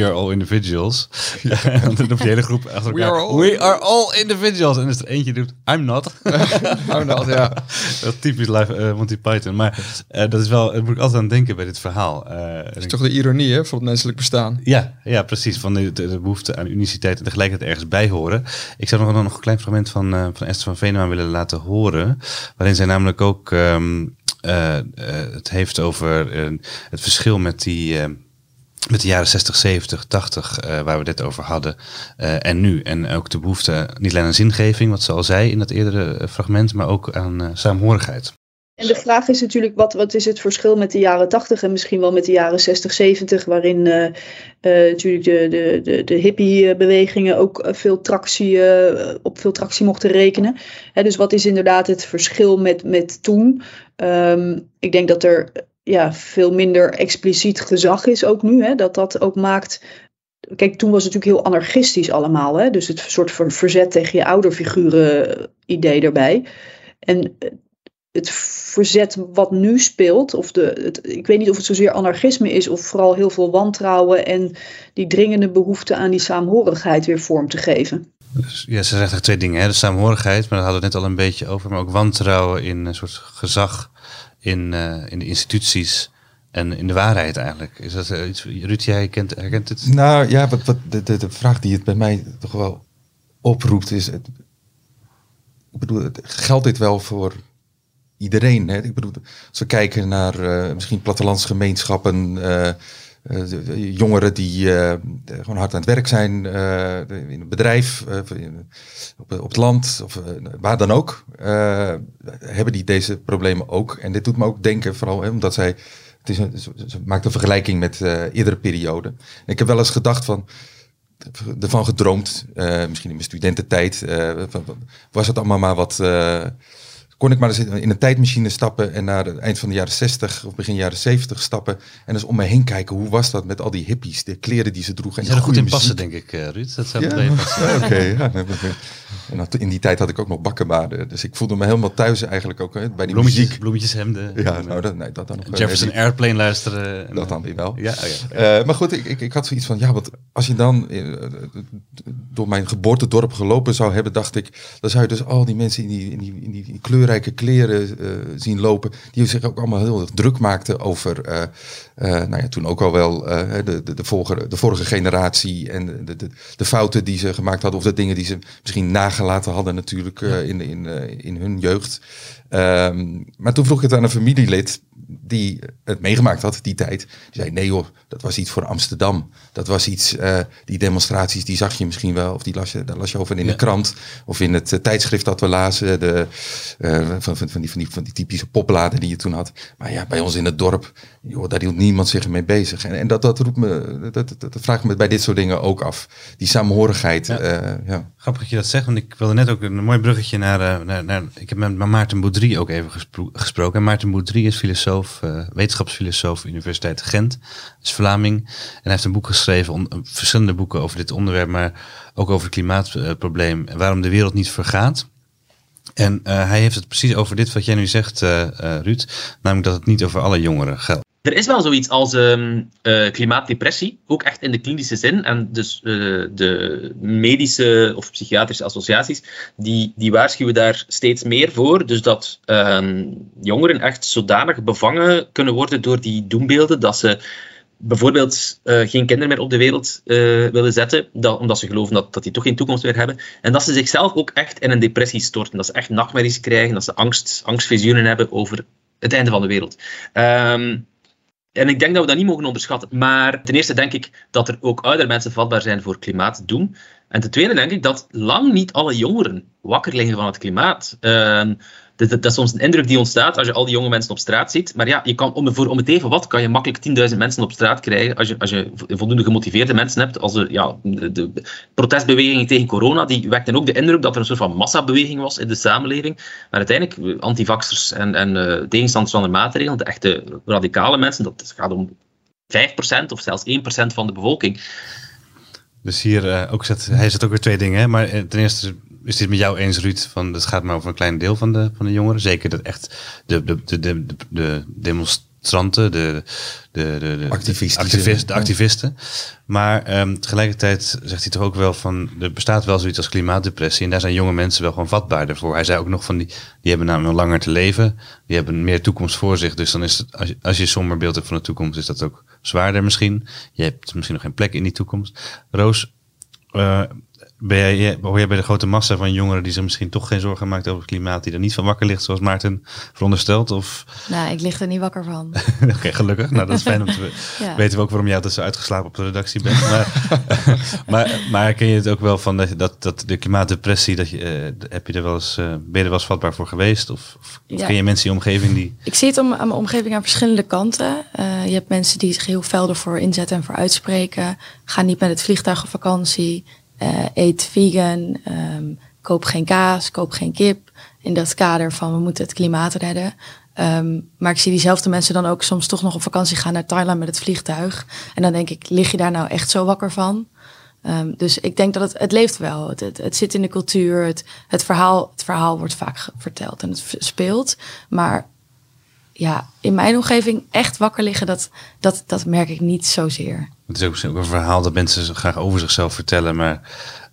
are all individuals. [LAUGHS] en dan roept die hele groep achter We elkaar, are all- we are all individuals. En dan is er eentje die roept, I'm not. [LAUGHS] Oh, dat, ja. dat is typisch live eh, Monty Python. Maar eh, dat is wel, daar moet ik altijd aan denken bij dit verhaal. Eh, Dat is toch de ironie hè, van het menselijk bestaan. ja, ja, precies. Van de, de, de behoefte aan uniciteit en tegelijkertijd ergens bij horen. Ik zou nog, nog een klein fragment van, van Esther van Venema willen laten horen. Waarin zij namelijk ook ehm, eh, eh, het heeft over het verschil met die, met de jaren 60, 70, 80, waar we dit over hadden, en nu. En ook de behoefte niet alleen aan zingeving, wat ze al zei in dat eerdere fragment, maar ook aan saamhorigheid. En de vraag is natuurlijk, wat, wat is het verschil met de jaren 80 en misschien wel met de jaren 60, 70, waarin uh, uh, natuurlijk de, de, de, de hippie-bewegingen ook veel tractie, uh, op veel tractie mochten rekenen. Hè, dus wat is inderdaad het verschil met, met toen? Um, ik denk dat er ja, veel minder expliciet gezag is ook nu. Hè, dat dat ook maakt Kijk, toen was het natuurlijk heel anarchistisch allemaal. Hè? Dus het soort van verzet tegen je ouderfiguren idee erbij. En het verzet wat nu speelt, of de, het, ik weet niet of het zozeer anarchisme is, of vooral heel veel wantrouwen en die dringende behoefte aan die saamhorigheid weer vorm te geven. Dus, ja, ze zegt eigenlijk twee dingen. Hè? De saamhorigheid, maar daar hadden we het net al een beetje over, maar ook wantrouwen in een soort gezag in, uh, in de instituties en in de waarheid eigenlijk. Is dat uh, iets, Ruud, jij herkent, herkent het? Nou ja, wat, wat de, de, de vraag die het bij mij toch wel oproept is, het, ik bedoel, geldt dit wel voor iedereen. Hè? Ik bedoel, als we kijken naar uh, misschien plattelandsgemeenschappen, uh, uh, jongeren die gewoon hard aan het werk zijn in een bedrijf, op, op, het land of waar dan ook, hebben die deze problemen ook. En dit doet me ook denken, vooral hè, omdat zij, het is een, ze maakt een vergelijking met eerdere perioden. ik heb wel eens gedacht van, ervan gedroomd, misschien in mijn studententijd, was het allemaal maar wat kon ik maar eens in een tijdmachine stappen en naar het eind van de jaren 60 of begin jaren 70 stappen. En eens om me heen kijken, hoe was dat met al die hippies, de kleren die ze droegen. En je er goed in passen, denk ik, uh, Ruud. Dat zou ja, [LAUGHS] passen. Oké, ja. En in die tijd had ik ook nog bakkenbaarden. Dus ik voelde me helemaal thuis eigenlijk ook hè, bij die bloemetjes, muziek. Bloemetjeshemden. Ja, nou, dat, nee, dat dan nog. Jefferson Airplane luisteren. En, dat dan weer wel. Ja, oh ja. Uh, maar goed, ik, ik, ik, had zoiets van, ja, want als je dan door mijn geboortedorp gelopen zou hebben, dacht ik, dan zou je dus al die mensen in die, in die, in die kleurrijke kleren uh, zien lopen, die zich ook allemaal heel druk maakten over, uh, nou ja, toen ook al wel de, de, de, vorige, de vorige generatie en de, de, de, fouten die ze gemaakt hadden, of de dingen die ze misschien nagelaten hadden natuurlijk in, in, in hun jeugd. Um, maar toen vroeg ik het aan een familielid die het meegemaakt had, die tijd. Die zei, nee hoor, dat was iets voor Amsterdam. Dat was iets, die demonstraties, die zag je misschien wel. Of die las je, daar las je over in de krant. Of in het tijdschrift dat we lazen. De, van, van, van, die, van, die, van die typische popladen die je toen had. Maar ja, bij ons in het dorp, joh, daar hield niemand zich mee bezig. En, en dat, dat roept me, dat, dat, dat vraagt me bij dit soort dingen ook af. Die samenhorigheid. Ja. ja. Grappig dat je dat zegt, want ik wilde net ook een mooi bruggetje naar, naar, naar ik heb met Maarten Boudry ook even gespro gesproken. En Maarten Boudry is filosoof uh, wetenschapsfilosoof, Universiteit Gent. is Vlaming. En hij heeft een boek geschreven, on, verschillende boeken over dit onderwerp, maar ook over het klimaatprobleem en waarom de wereld niet vergaat. En uh, hij heeft het precies over dit wat jij nu zegt, uh, Ruud. Namelijk dat het niet over alle jongeren geldt. Er is wel zoiets als um, uh, klimaatdepressie, ook echt in de klinische zin. En dus uh, de medische of psychiatrische associaties, die, die waarschuwen daar steeds meer voor. Dus dat um, jongeren echt zodanig bevangen kunnen worden door die doembeelden, dat ze bijvoorbeeld uh, geen kinderen meer op de wereld willen zetten, dat, omdat ze geloven dat, dat die toch geen toekomst meer hebben. En dat ze zichzelf ook echt in een depressie storten. Dat ze echt nachtmerries krijgen, dat ze angst, angstvisioenen hebben over het einde van de wereld. Um, en ik denk dat we dat niet mogen onderschatten. Maar ten eerste denk ik dat er ook oudere mensen vatbaar zijn voor klimaatdoem. En ten tweede denk ik dat lang niet alle jongeren wakker liggen van het klimaat. Uh, dat, dat, is soms een indruk die ontstaat als je al die jonge mensen op straat ziet. Maar ja, je kan, om, voor, om het even wat kan je makkelijk 10.000 mensen op straat krijgen als je, als je voldoende gemotiveerde mensen hebt. Als ja, de, de protestbeweging tegen corona, die wekten ook de indruk dat er een soort van massabeweging was in de samenleving. Maar uiteindelijk, antivaxers en, en uh, tegenstanders van de maatregelen, de echte radicale mensen, dat gaat om 5% of zelfs 1% van de bevolking. Dus hier uh, ook zet, hij zet ook weer twee dingen. Hè? Maar eh, ten eerste is dit met jou eens, Ruud? Van, het gaat maar over een klein deel van de, van de jongeren. Zeker dat echt de, de, de, de, de demonstranten, de, de, de, de, activisten, de activisten. Maar um, tegelijkertijd zegt hij toch ook wel van, er bestaat wel zoiets als klimaatdepressie. En daar zijn jonge mensen wel gewoon vatbaarder voor. Hij zei ook nog van, die, die hebben namelijk langer te leven. Die hebben meer toekomst voor zich. Dus dan is het, als je, als je een somber beeld hebt van de toekomst, is dat ook zwaarder misschien. Je hebt misschien nog geen plek in die toekomst. Roos, uh, ben jij, hoor jij bij de grote massa van jongeren die zich misschien toch geen zorgen maakt over het klimaat, die er niet van wakker ligt, zoals Maarten veronderstelt? Of... Nou, ik lig er niet wakker van. [LAUGHS] Oké, gelukkig. Nou, dat is fijn om te [LAUGHS] Ja. weten we ook waarom jij altijd zo uitgeslapen op de redactie bent. Maar, [LAUGHS] maar, maar ken je het ook wel van dat, dat, dat de klimaatdepressie, dat je, eh, heb je er wel eens, eh, ben je er wel eens vatbaar voor geweest? Of, of Ja. ken je mensen in je omgeving die... Ik zie het om, aan mijn omgeving aan verschillende kanten. Eh, je hebt mensen die zich heel fel ervoor inzetten en voor uitspreken. Ga niet met het vliegtuig op vakantie. Eh, eet vegan. ehm, koop geen kaas. Koop geen kip. In dat kader van we moeten het klimaat redden. Ehm, maar ik zie diezelfde mensen dan ook soms toch nog op vakantie gaan naar Thailand met het vliegtuig. En dan denk ik, lig je daar nou echt zo wakker van? Ehm, dus ik denk dat het, het leeft wel. Het, het, zit in de cultuur. Het, het, verhaal, het verhaal wordt vaak verteld en het speelt. Maar ja, in mijn omgeving echt wakker liggen, dat, dat, dat merk ik niet zozeer. Het is ook een verhaal dat mensen graag over zichzelf vertellen, maar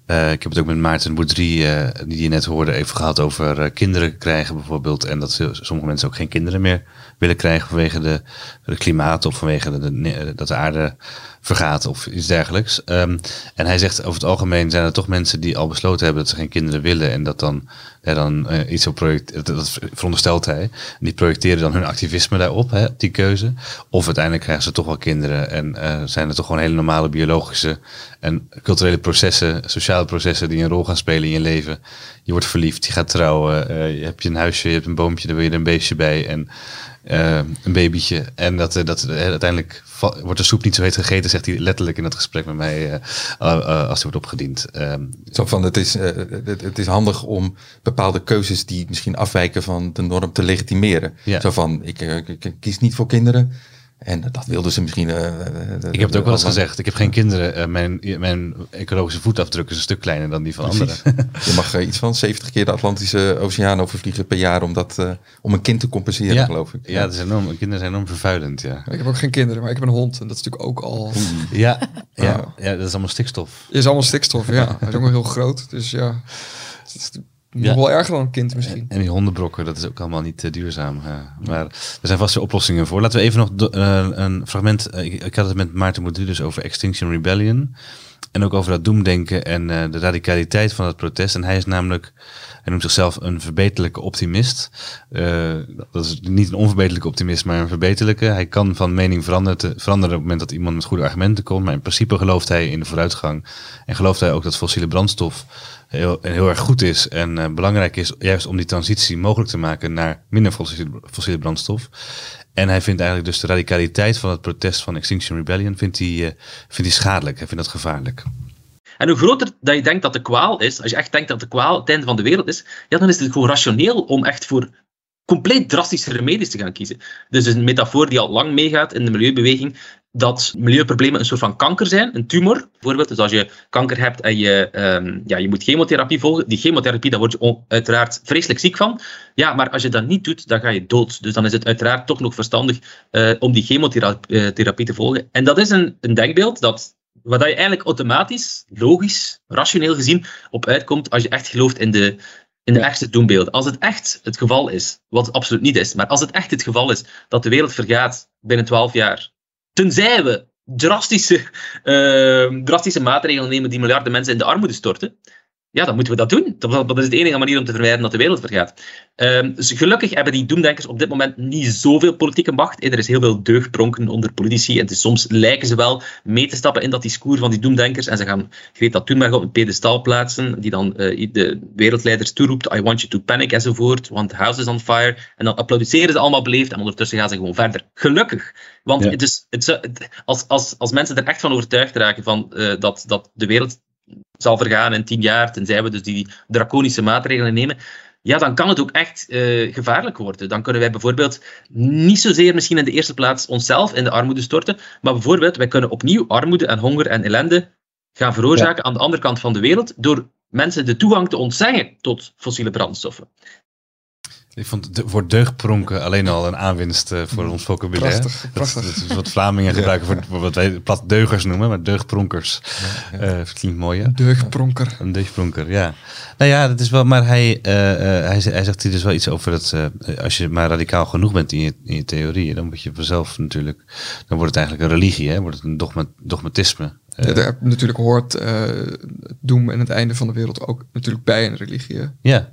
eh, ik heb het ook met Maarten Boudry, eh, die je net hoorde, even gehad over eh, kinderen krijgen bijvoorbeeld. En dat sommige mensen ook geen kinderen meer willen krijgen vanwege de, klimaat of vanwege de, dat de aarde vergaat of iets dergelijks. Ehm, en hij zegt over het algemeen zijn er toch mensen die al besloten hebben dat ze geen kinderen willen en dat dan, ja, dan eh, iets op project, dat, veronderstelt hij. Die projecteren dan hun activisme daarop, hè, die keuze. Of uiteindelijk krijgen ze toch wel kinderen en eh, zijn er toch gewoon hele normale biologische en culturele processen, sociale processen die een rol gaan spelen in je leven. Je wordt verliefd, je gaat trouwen, eh, je hebt je een huisje, je hebt een boompje, daar wil je een beestje bij en eh, een babytje. En dat, eh, dat uiteindelijk wordt de soep niet zo heet gegeten, zegt hij letterlijk in dat gesprek met mij als die wordt opgediend. Ehm, Zo van, het is, het, het is handig om bepaalde keuzes die misschien afwijken van de norm te legitimeren. Ja. Zo van, ik, ik, ik kies niet voor kinderen. En dat wilden ze misschien... eh, ik heb het ook wel eens gezegd, ik heb geen kinderen. eh, mijn, mijn ecologische voetafdruk is een stuk kleiner dan die van anderen. [LAUGHS] Je mag eh, iets van 70 keer de Atlantische Oceaan overvliegen per jaar om, dat, eh, om een kind te compenseren, Ja, geloof ik. ja, dat is enorm, kinderen zijn enorm vervuilend, ja. Ik heb ook geen kinderen, maar ik heb een hond. En dat is natuurlijk ook al... Ja, ja, Ja. dat is allemaal stikstof. is allemaal stikstof, ja. Hij is ook wel heel groot. Dus ja, [LAUGHS] het is nog Ja. wel erger dan een kind misschien. En die hondenbrokken, dat is ook allemaal niet eh, duurzaam. ja. Maar er zijn vast wel oplossingen voor. Laten we even nog do- eh, een fragment. eh, ik, ik had het met Maarten Boudry dus over Extinction Rebellion. En ook over dat doemdenken en eh, de radicaliteit van het protest. En hij is namelijk, hij noemt zichzelf een verbeterlijke optimist. Eh, dat is niet een onverbeterlijke optimist, maar een verbeterlijke. Hij kan van mening veranderen, te- veranderen op het moment dat iemand met goede argumenten komt. Maar in principe gelooft hij in de vooruitgang. En gelooft hij ook dat fossiele brandstof heel, heel erg goed is en eh, belangrijk is, juist om die transitie mogelijk te maken naar minder fossiele, fossiele brandstof. En hij vindt eigenlijk dus de radicaliteit van het protest van Extinction Rebellion vindt hij, eh, vindt hij schadelijk. Hij vindt dat gevaarlijk. En hoe groter dat je denkt dat de kwaal is, als je echt denkt dat de kwaal het einde van de wereld is, ja, dan is het gewoon rationeel om echt voor compleet drastische remedies te gaan kiezen. Dus een metafoor die al lang meegaat in de milieubeweging, dat milieuproblemen een soort van kanker zijn, een tumor bijvoorbeeld. Dus als je kanker hebt en je, ehm, ja, je moet chemotherapie volgen, die chemotherapie, daar word je uiteraard vreselijk ziek van. Ja, maar als je dat niet doet, dan ga je dood. Dus dan is het uiteraard toch nog verstandig eh, om die chemotherapie te volgen. En dat is een, een denkbeeld dat waar dat je eigenlijk automatisch, logisch, rationeel gezien op uitkomt als je echt gelooft in de, in de ergste doembeelden. Als het echt het geval is, wat het absoluut niet is, maar als het echt het geval is dat de wereld vergaat binnen 12 jaar, tenzij we drastische, [LAUGHS] eh, drastische maatregelen nemen die miljarden mensen in de armoede storten, ja, dan moeten we dat doen. Dat, is de enige manier om te vermijden dat de wereld vergaat. Ehm, dus gelukkig hebben die doemdenkers op dit moment niet zoveel politieke macht. Er is heel veel deugdpronken onder politici. En is, soms lijken ze wel mee te stappen in dat discours van die doemdenkers. En ze gaan Greta Thunberg op een pedestal plaatsen, die dan eh, de wereldleiders toeroept: I want you to panic enzovoort, want the house is on fire. En dan applaudisseren ze allemaal beleefd en ondertussen gaan ze gewoon verder. Gelukkig. Want Ja. het- als, als, als mensen er echt van overtuigd raken van, eh, dat, dat de wereld zal vergaan in tien jaar, tenzij we dus die draconische maatregelen nemen, ja, dan kan het ook echt eh, gevaarlijk worden. Dan kunnen wij bijvoorbeeld niet zozeer misschien in de eerste plaats onszelf in de armoede storten, maar bijvoorbeeld wij kunnen opnieuw armoede en honger en ellende gaan veroorzaken aan de andere kant van de wereld door mensen de toegang te ontzeggen tot fossiele brandstoffen. Ik vond het woord deugdpronken alleen al een aanwinst eh, voor ons vocabulaire. Prachtig, Dat, prachtig. dat is wat Vlamingen [LAUGHS] gebruiken voor, voor wat wij plat deugers noemen, maar deugdpronkers. Eh, dat klinkt mooi, hè? Deugdpronker. Een deugdpronker, ja. Nou ja, dat is wel, maar hij, eh, eh, hij, hij zegt hier dus wel iets over dat eh, als je maar radicaal genoeg bent in je, in je theorieën, dan word je vanzelf natuurlijk, dan wordt het eigenlijk een religie, hè? wordt het een dogma, dogmatisme. Ja, daar natuurlijk hoort het doem en het einde van de wereld ook natuurlijk bij een religie. hè? Ja,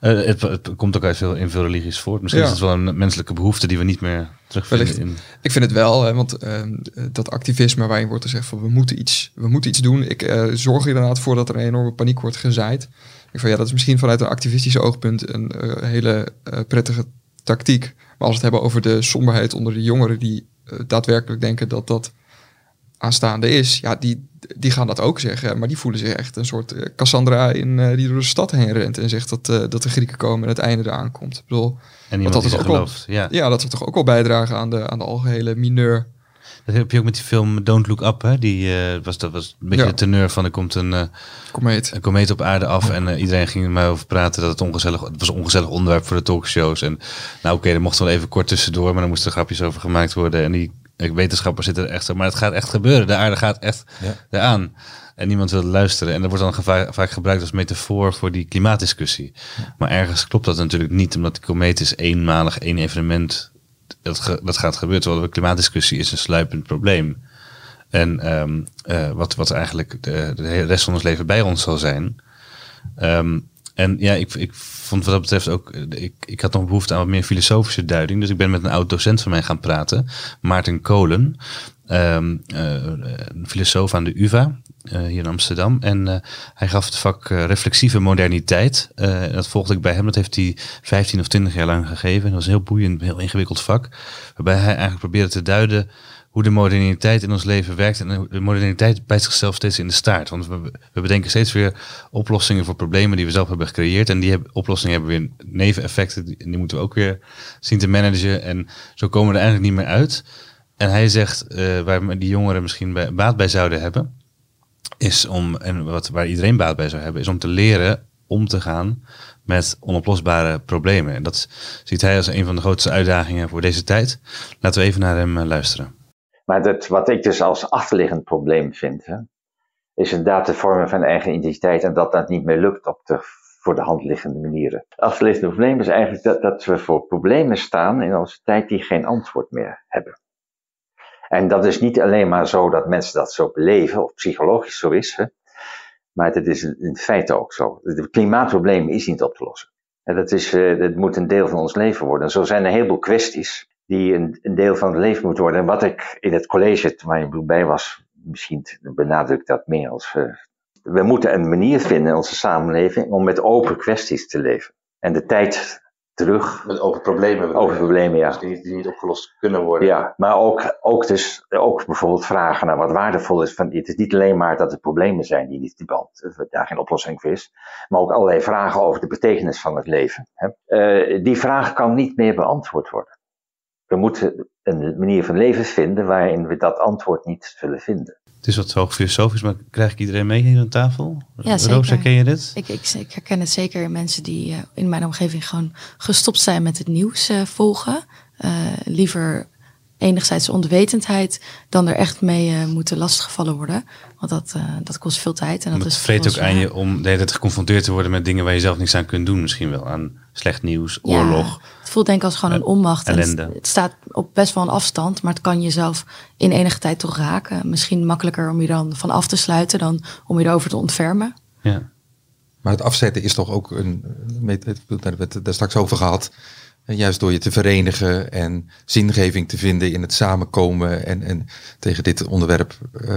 Eh, het, het komt ook uit veel, in veel religies voort. Misschien Ja. is het wel een menselijke behoefte die we niet meer terugvinden in... Ik vind het wel, hè, want ehm, dat activisme waarin wordt gezegd van we moeten iets, we moeten iets doen. Ik eh, zorg er inderdaad voor dat er een enorme paniek wordt gezaaid. Ik van ja, dat is misschien vanuit een activistisch oogpunt een eh, hele prettige tactiek. Maar als we het hebben over de somberheid onder de jongeren die daadwerkelijk denken dat dat aanstaande is, ja, die, die gaan dat ook zeggen. Maar die voelen zich echt een soort eh, Cassandra in, eh, die door de stad heen rent en zegt dat, eh, dat de Grieken komen en het einde eraan komt. Ik bedoel, En dat is ook. Ja. ja, dat zou toch ook wel bijdragen aan de, aan de algehele mineur. Dat heb je ook met die film Don't Look Up. Hè? Die, was, dat was een beetje Ja. de teneur van er komt een, eh, Komeet. een komeet op aarde af. En iedereen ging er maar over praten dat het ongezellig Het was een ongezellig onderwerp voor de talkshows. En nou oké, er mocht wel even kort tussendoor. Maar dan moesten er grapjes over gemaakt worden. En die wetenschappers zitten er echt. Maar het gaat echt gebeuren. De aarde gaat echt Ja. eraan. En niemand wil luisteren. En dat wordt dan geva- vaak gebruikt als metafoor voor die klimaatdiscussie. Maar ergens klopt dat natuurlijk niet. Omdat die komeet is eenmalig, één evenement. Dat, ge- dat gaat gebeuren. Terwijl de klimaatdiscussie is een sluipend probleem. En ehm, eh, wat, wat eigenlijk de, de rest van ons leven bij ons zal zijn. Ehm, en ja, ik, ik vond wat dat betreft ook. eh, Ik, ik had nog behoefte aan wat meer filosofische duiding. Dus ik ben met een oud docent van mij gaan praten, Maarten Kolen. ehm, eh, een filosoof aan de UVA eh, hier in Amsterdam. En hij gaf het vak reflexieve moderniteit. Dat volgde ik bij hem. Dat heeft hij 15 of 20 jaar lang gegeven. Dat was een heel boeiend, heel ingewikkeld vak. Waarbij hij eigenlijk probeerde te duiden hoe de moderniteit in ons leven werkt. En de moderniteit bijt zichzelf steeds in de staart. Want we, we bedenken steeds weer oplossingen voor problemen die we zelf hebben gecreëerd. En die oplossingen hebben weer neveneffecten. Die, en die moeten we ook weer zien te managen. En zo komen we er eigenlijk niet meer uit. En hij zegt, eh, waar die jongeren misschien baat bij zouden hebben, is om, en wat, waar iedereen baat bij zou hebben, is om te leren om te gaan met onoplosbare problemen. En dat ziet hij als een van de grootste uitdagingen voor deze tijd. Laten we even naar hem eh, luisteren. Maar dat, wat ik dus als achterliggend probleem vind, hè, is inderdaad de vormen van eigen identiteit en dat dat niet meer lukt op de voor de hand liggende manieren. Het achterliggende probleem is eigenlijk dat, dat we voor problemen staan in onze tijd die geen antwoord meer hebben. En dat is niet alleen maar zo dat mensen dat zo beleven, of psychologisch zo is, hè, maar het is in feite ook zo. Het klimaatprobleem is niet op te lossen. En dat, is, eh, dat moet een deel van ons leven worden. En zo zijn er een heleboel kwesties die een, een deel van het leven moeten worden. En wat ik in het college, waar je bij was, misschien benadrukt dat meer als. eh, we moeten een manier vinden in onze samenleving om met open kwesties te leven. En de tijd terug Met over problemen. over problemen, ja. Dus die, die niet opgelost kunnen worden. Ja, maar ook, ook, dus, ook bijvoorbeeld vragen naar wat waardevol is. Van, het is niet alleen maar dat er problemen zijn die, niet, die beant- daar geen oplossing voor is, maar ook allerlei vragen over de betekenis van het leven. Hè. Eh, die vraag kan niet meer beantwoord worden. We moeten een manier van leven vinden waarin we dat antwoord niet zullen vinden. Het is wat hoog filosofisch, maar krijg ik iedereen mee hier aan tafel? Ja, zeker. Roos, herken je dit? Ik, ik, ik herken het zeker in mensen die eh, in mijn omgeving gewoon gestopt zijn met het nieuws eh, volgen. Eh, liever enigszins onwetendheid dan er echt mee eh, moeten lastiggevallen worden. Want dat, eh, dat kost veel tijd. En dat Het is vreet ook aan je om de hele tijd geconfronteerd te worden met dingen waar je zelf niks aan kunt doen. Misschien wel aan slecht nieuws, Ja, oorlog. het voelt denk ik als gewoon een Eh, onmacht. En ellende. het, het staat op best wel een afstand, maar het kan jezelf in enige tijd toch raken. Misschien makkelijker om je dan van af te sluiten dan om je erover te ontfermen. Ja. Maar het afzetten is toch ook een. Daar hebben we het daar straks over gehad. En juist door je te verenigen en zingeving te vinden in het samenkomen en, en tegen dit onderwerp, eh,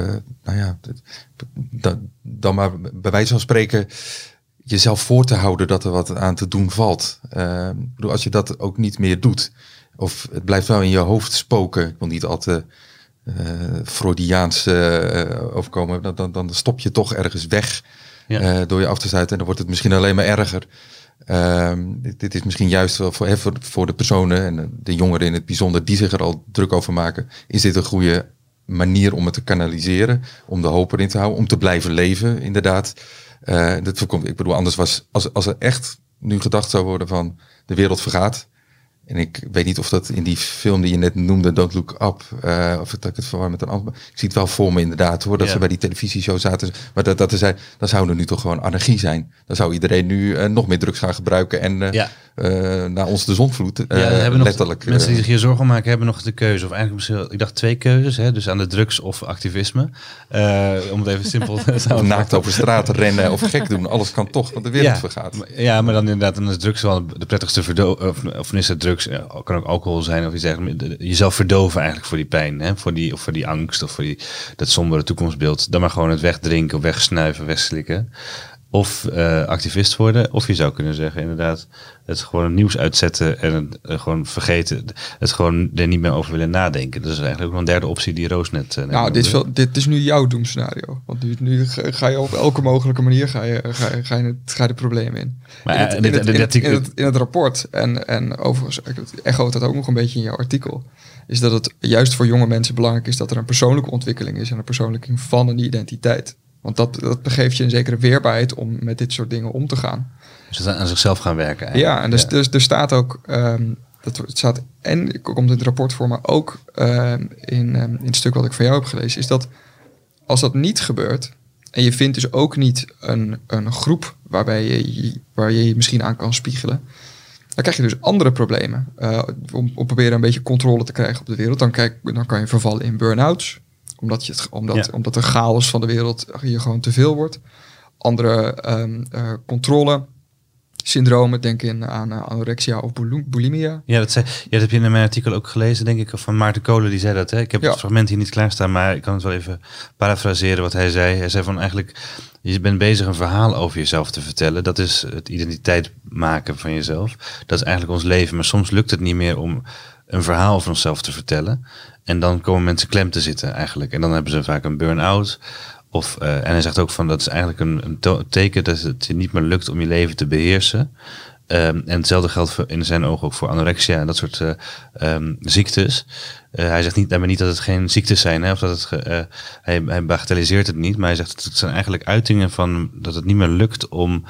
nou ja, dan, dan maar bij wijze van spreken jezelf voor te houden dat er wat aan te doen valt. Ik bedoel, als je dat ook niet meer doet, of het blijft wel in je hoofd spoken, ik wil niet al te eh, Freudiaans overkomen, dan, dan, dan stop je toch ergens weg Ja. door je af te sluiten. En dan wordt het misschien alleen maar erger. Ehm, dit, is misschien juist wel voor, voor, voor de personen en de jongeren in het bijzonder die zich er al druk over maken. Is dit een goede manier om het te kanaliseren, om de hoop erin te houden, om te blijven leven, inderdaad. Eh, dat voorkomt, ik bedoel, anders was, als, als er echt nu gedacht zou worden van de wereld vergaat. En ik weet niet of dat in die film die je net noemde, Don't Look Up, eh, of dat ik het verwar met een ander. Ik zie het wel voor me inderdaad hoor, dat ze bij die televisieshow zaten. Maar dat, dat er zijn, dan zou er nu toch gewoon anarchie zijn. Dan zou iedereen nu eh, nog meer drugs gaan gebruiken en eh, Ja. naar ons de zonvloed. eh, Ja, hebben nog letterlijk. mensen die zich hier zorgen maken, hebben nog de keuze. Of eigenlijk misschien, ik dacht twee keuzes. Hè, dus aan de drugs of activisme. Om het even simpel te houden. [LAUGHS] naakt over straat rennen of gek doen. Alles kan toch, want de wereld Ja. vergaat. Ja, maar dan inderdaad, dan is drugs wel de prettigste verdoven. Of, of is het drugs, eh, kan ook alcohol zijn of iets dergelijks. De- Jezelf verdoven eigenlijk voor die pijn, hè? Voor, die, of voor die angst of voor die, dat sombere toekomstbeeld. Dan maar gewoon het wegdrinken, wegsnuiven, wegslikken. Of eh, activist worden. Of je zou kunnen zeggen, inderdaad, het gewoon nieuws uitzetten en het eh, gewoon vergeten. Het gewoon er niet meer over willen nadenken. Dat is eigenlijk ook nog een derde optie die Roos net. eh, Nou, dit is, wel, dit is nu jouw doemscenario. Want nu, nu ga je op elke mogelijke manier ga je, ga je, ga je, het, ga je de problemen in. Maar in, het, in, dit- het, dit in, het, artikel- in, het, in het rapport, en, en overigens ik echoot dat ook nog een beetje in jouw artikel, is dat het juist voor jonge mensen belangrijk is dat er een persoonlijke ontwikkeling is en een verpersoonlijking van een identiteit. Want dat, dat begeeft je een zekere weerbaarheid om met dit soort dingen om te gaan. Dus het aan zichzelf gaan werken. eigenlijk. Ja, en dus, dus er staat ook, ehm, dat, het staat en komt in het rapport voor, maar ook ehm, in, ehm, in het stuk wat ik van jou heb gelezen, is dat als dat niet gebeurt, en je vindt dus ook niet een, een groep waarbij je, je- waar je je misschien aan kan spiegelen, dan krijg je dus andere problemen. Eh, om, om proberen een beetje controle te krijgen op de wereld, dan, kijk, dan kan je vervallen in burn-outs, omdat, je het, omdat, Ja. omdat de chaos van de wereld je gewoon te veel wordt. Andere ehm eh, controle syndromen, denk in aan eh, anorexia of bulimia. Ja, dat, zei, ja, dat heb je in mijn artikel ook gelezen, denk ik, van Maarten Kolen, die zei dat. Hè? Ik heb Ja. het fragment hier niet klaarstaan, maar ik kan het wel even parafraseren wat hij zei. Hij zei van eigenlijk, je bent bezig een verhaal over jezelf te vertellen. Dat is het identiteit maken van jezelf. Dat is eigenlijk ons leven, maar soms lukt het niet meer om een verhaal over onszelf te vertellen. En dan komen mensen klem te zitten eigenlijk. En dan hebben ze vaak een burn-out. Of, eh, en hij zegt ook van dat is eigenlijk een, teken dat het je niet meer lukt om je leven te beheersen. Ehm, en hetzelfde geldt in zijn ogen ook voor anorexia en dat soort eh, ehm, ziektes. Eh, hij zegt niet, daarmee niet dat het geen ziektes zijn, hè, of dat het, hij, hij bagatelliseert het niet, maar hij zegt dat het zijn eigenlijk uitingen van dat het niet meer lukt om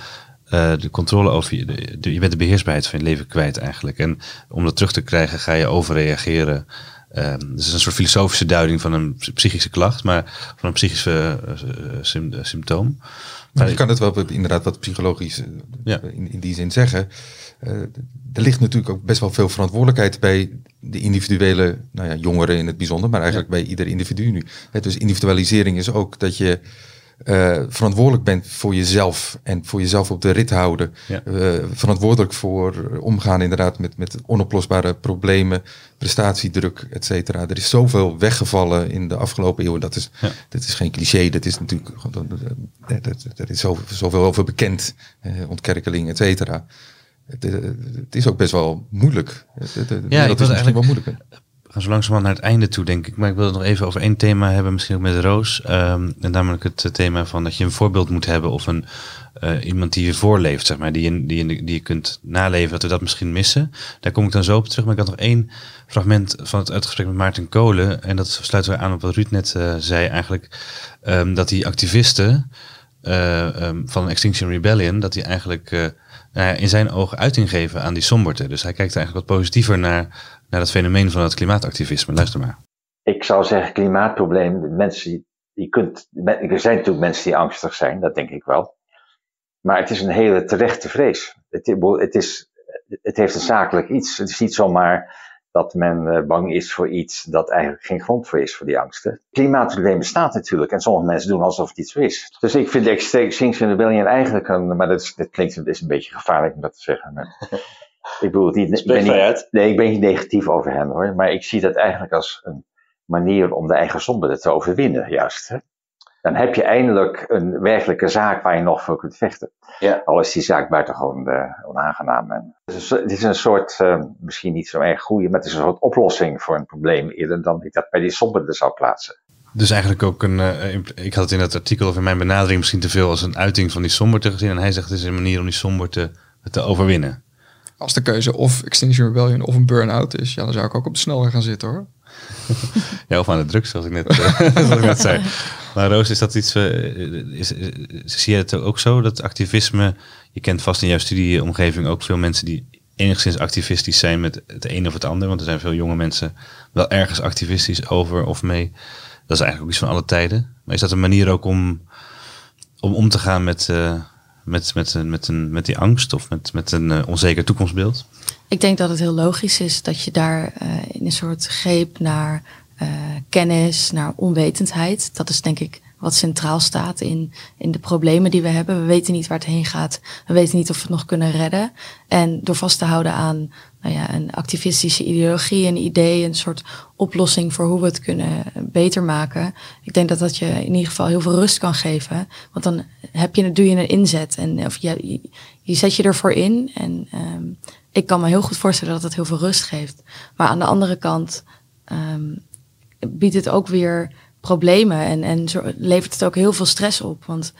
de controle over je, je bent de beheersbaarheid van je leven kwijt eigenlijk. En om dat terug te krijgen ga je overreageren. Ehm dus het is een soort filosofische duiding van een psychische klacht, maar van een psychische eh, eh, sym- symptoom. Maar je kan het wel inderdaad wat psychologisch eh, Ja. in, in die zin zeggen. Er ligt natuurlijk ook best wel veel verantwoordelijkheid bij de individuele nou ja, jongeren in het bijzonder, maar eigenlijk bij ieder individu nu. Dus individualisering is ook dat je eh, verantwoordelijk bent voor jezelf en voor jezelf op de rit houden. Ja. Eh, verantwoordelijk voor omgaan inderdaad met, met onoplosbare problemen, prestatiedruk, et cetera. Er is zoveel weggevallen in de afgelopen eeuwen. Dat is, Ja. dat is geen cliché, dat is natuurlijk, dat is zoveel, zoveel over bekend, eh, ontkerkeling, et cetera. Het, het is ook best wel moeilijk. Het, het, het- Ja, dat is misschien wel eigenlijk- moeilijker. Gaan zo langzamerhand naar het einde toe, denk ik. Maar ik wil het nog even over één thema hebben, misschien ook met Roos. Ehm, en namelijk het eh, thema van dat je een voorbeeld moet hebben of een, eh, iemand die je voorleeft, zeg maar, die je, die, je, die je kunt naleven, dat we dat misschien missen. Daar kom ik dan zo op terug. Maar ik had nog één fragment van het uitgesprek met Maarten Kolen. En dat sluit weer aan op wat Ruud net eh, zei, eigenlijk. ehm, dat die activisten eh, ehm, van Extinction Rebellion, dat die eigenlijk nou in zijn ogen uiting geven aan die somberte. Dus hij kijkt eigenlijk wat positiever naar, naar het fenomeen van het klimaatactivisme. Luister maar. Ik zou zeggen, klimaatprobleem, mensen, je kunt, er zijn natuurlijk mensen die angstig zijn, dat denk ik wel. Maar het is een hele terechte vrees. Het, het, is, het heeft een zakelijk iets. Het is niet zomaar dat men eh, bang is voor iets dat eigenlijk geen grond voor is voor die angsten. Klimaatprobleem bestaat natuurlijk en sommige mensen doen alsof het iets is. Dus ik vind Extinction Rebellion eigenlijk een, maar dat, is, dat klinkt is een beetje gevaarlijk om dat te zeggen. Ik bedoel het niet, ik ben niet. Nee, ik ben niet negatief over hen hoor. Maar ik zie dat eigenlijk als een manier om de eigen zonde te overwinnen, juist. Hè? Dan heb je eindelijk een werkelijke zaak waar je nog voor kunt vechten. Ja. Al is die zaak buitengewoon uh, onaangenaam. En het, is, het is een soort, uh, misschien niet zo erg goede, maar het is een soort oplossing voor een probleem eerder dan ik dat bij die somberde zou plaatsen. Dus eigenlijk ook een, uh, ik had het in het artikel of in mijn benadering misschien te veel als een uiting van die somberte gezien. En hij zegt het is een manier om die somberte te overwinnen. Als de keuze of Extinction Rebellion of een burn-out is, ja, dan zou ik ook op de snelweg gaan zitten hoor. [LAUGHS] Ja, of aan de drugs, zoals ik net, [LAUGHS] zoals ik zei. Maar Roos, is dat iets, uh, is, zie je het ook zo, dat activisme, je kent vast in jouw studieomgeving ook veel mensen die enigszins activistisch zijn met het een of het ander, want er zijn veel jonge mensen wel ergens activistisch over of mee. Dat is eigenlijk ook iets van alle tijden. Maar is dat een manier ook om, om om te gaan met, uh, met, met, met, een, met die angst of met, met een eh, onzeker toekomstbeeld? Ik denk dat het heel logisch is dat je daar eh, in een soort greep naar eh, kennis, naar onwetendheid. Dat is denk ik wat centraal staat in, in de problemen die we hebben. We weten niet waar het heen gaat. We weten niet of we het nog kunnen redden. En door vast te houden aan nou ja, een activistische ideologie, een idee, een soort oplossing voor hoe we het kunnen beter maken. Ik denk dat dat je in ieder geval heel veel rust kan geven. Want dan heb je, doe je een inzet en of je, je, zet je ervoor in. En ehm, ik kan me heel goed voorstellen dat het heel veel rust geeft. Maar aan de andere kant ehm, biedt het ook weer problemen en, en levert het ook heel veel stress op. Want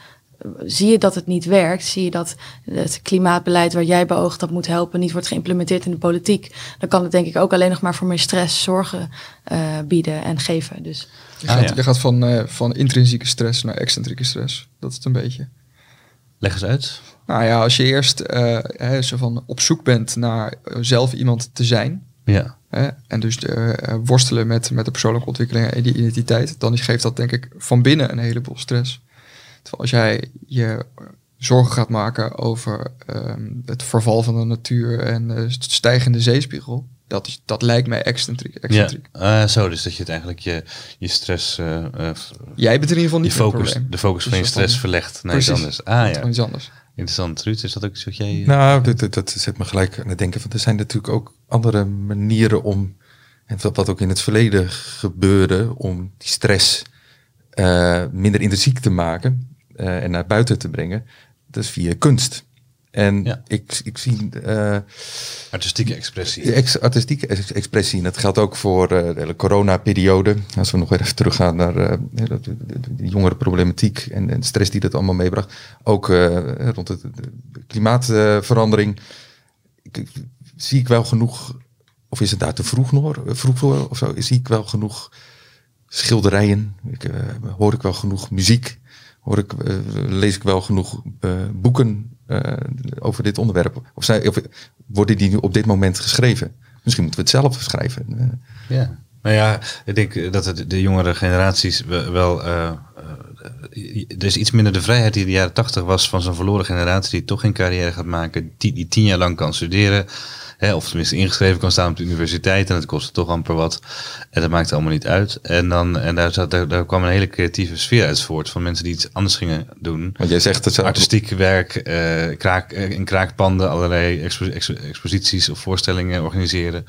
zie je dat het niet werkt, zie je dat het klimaatbeleid waar jij beoogt dat moet helpen niet wordt geïmplementeerd in de politiek, dan kan het denk ik ook alleen nog maar voor meer stress, zorgen eh, bieden en geven. Dus Je Ah, gaat, ja. je gaat van, eh, van intrinsieke stress naar excentrieke stress. Dat is het een beetje. Leg eens uit. Nou ja, als je eerst eh, hè, zo van op zoek bent naar zelf iemand te zijn. Ja. Hè, en dus worstelen met, met de persoonlijke ontwikkeling en die identiteit. Dan geeft dat denk ik van binnen een heleboel stress. Terwijl als jij je zorgen gaat maken over ehm, het verval van de natuur en de stijgende zeespiegel. Dat, is, dat lijkt mij excentriek. ja. Ah, zo, dus dat je het eigenlijk je, je stress, eh, eh, Jij bent in ieder geval niet het focus, probleem. de focus Dus van je dat stress verlegt naar iets Precies. anders. Ah Dat ja, iets anders. interessant. Ruud, is dat ook iets wat jij... eh, Nou, dat, dat, dat zet me gelijk aan het denken. Want er zijn natuurlijk ook andere manieren om, en wat, wat ook in het verleden gebeurde, om die stress eh, minder intrinsiek te maken eh, en naar buiten te brengen. Dat is via kunst. En Ja. ik, ik zie eh, artistieke expressie. ex artistieke ex- expressie, en dat geldt ook voor eh, de hele corona-periode. Als we nog even teruggaan naar de, de, de- de jongere problematiek en, en de stress die dat allemaal meebracht. Ook rond het, de klimaatverandering. Ik, zie ik wel genoeg, of is het daar te vroeg nog, vroeg voor of zo, zie ik wel genoeg schilderijen, ik, hoor ik wel genoeg muziek, hoor ik, eh, lees ik wel genoeg eh, boeken eh, over dit onderwerp. Of, zijn, of worden die nu op dit moment geschreven? Misschien moeten we het zelf schrijven. Ja. Nou ja, ik denk dat het de jongere generaties we- wel. er is iets minder de vrijheid die in de jaren tachtig was van zo'n verloren generatie die toch geen carrière gaat maken, die, die tien jaar lang kan studeren. Hè, of tenminste ingeschreven kan staan op de universiteit en het kostte toch amper wat. En dat maakte allemaal niet uit. En, dan, en daar, zat, daar, daar kwam een hele creatieve sfeer uit voort van mensen die iets anders gingen doen. want jij zegt dat ze Artistiek werk, eh, kraak, eh, in kraakpanden, allerlei expo- expo- exposities of voorstellingen organiseren.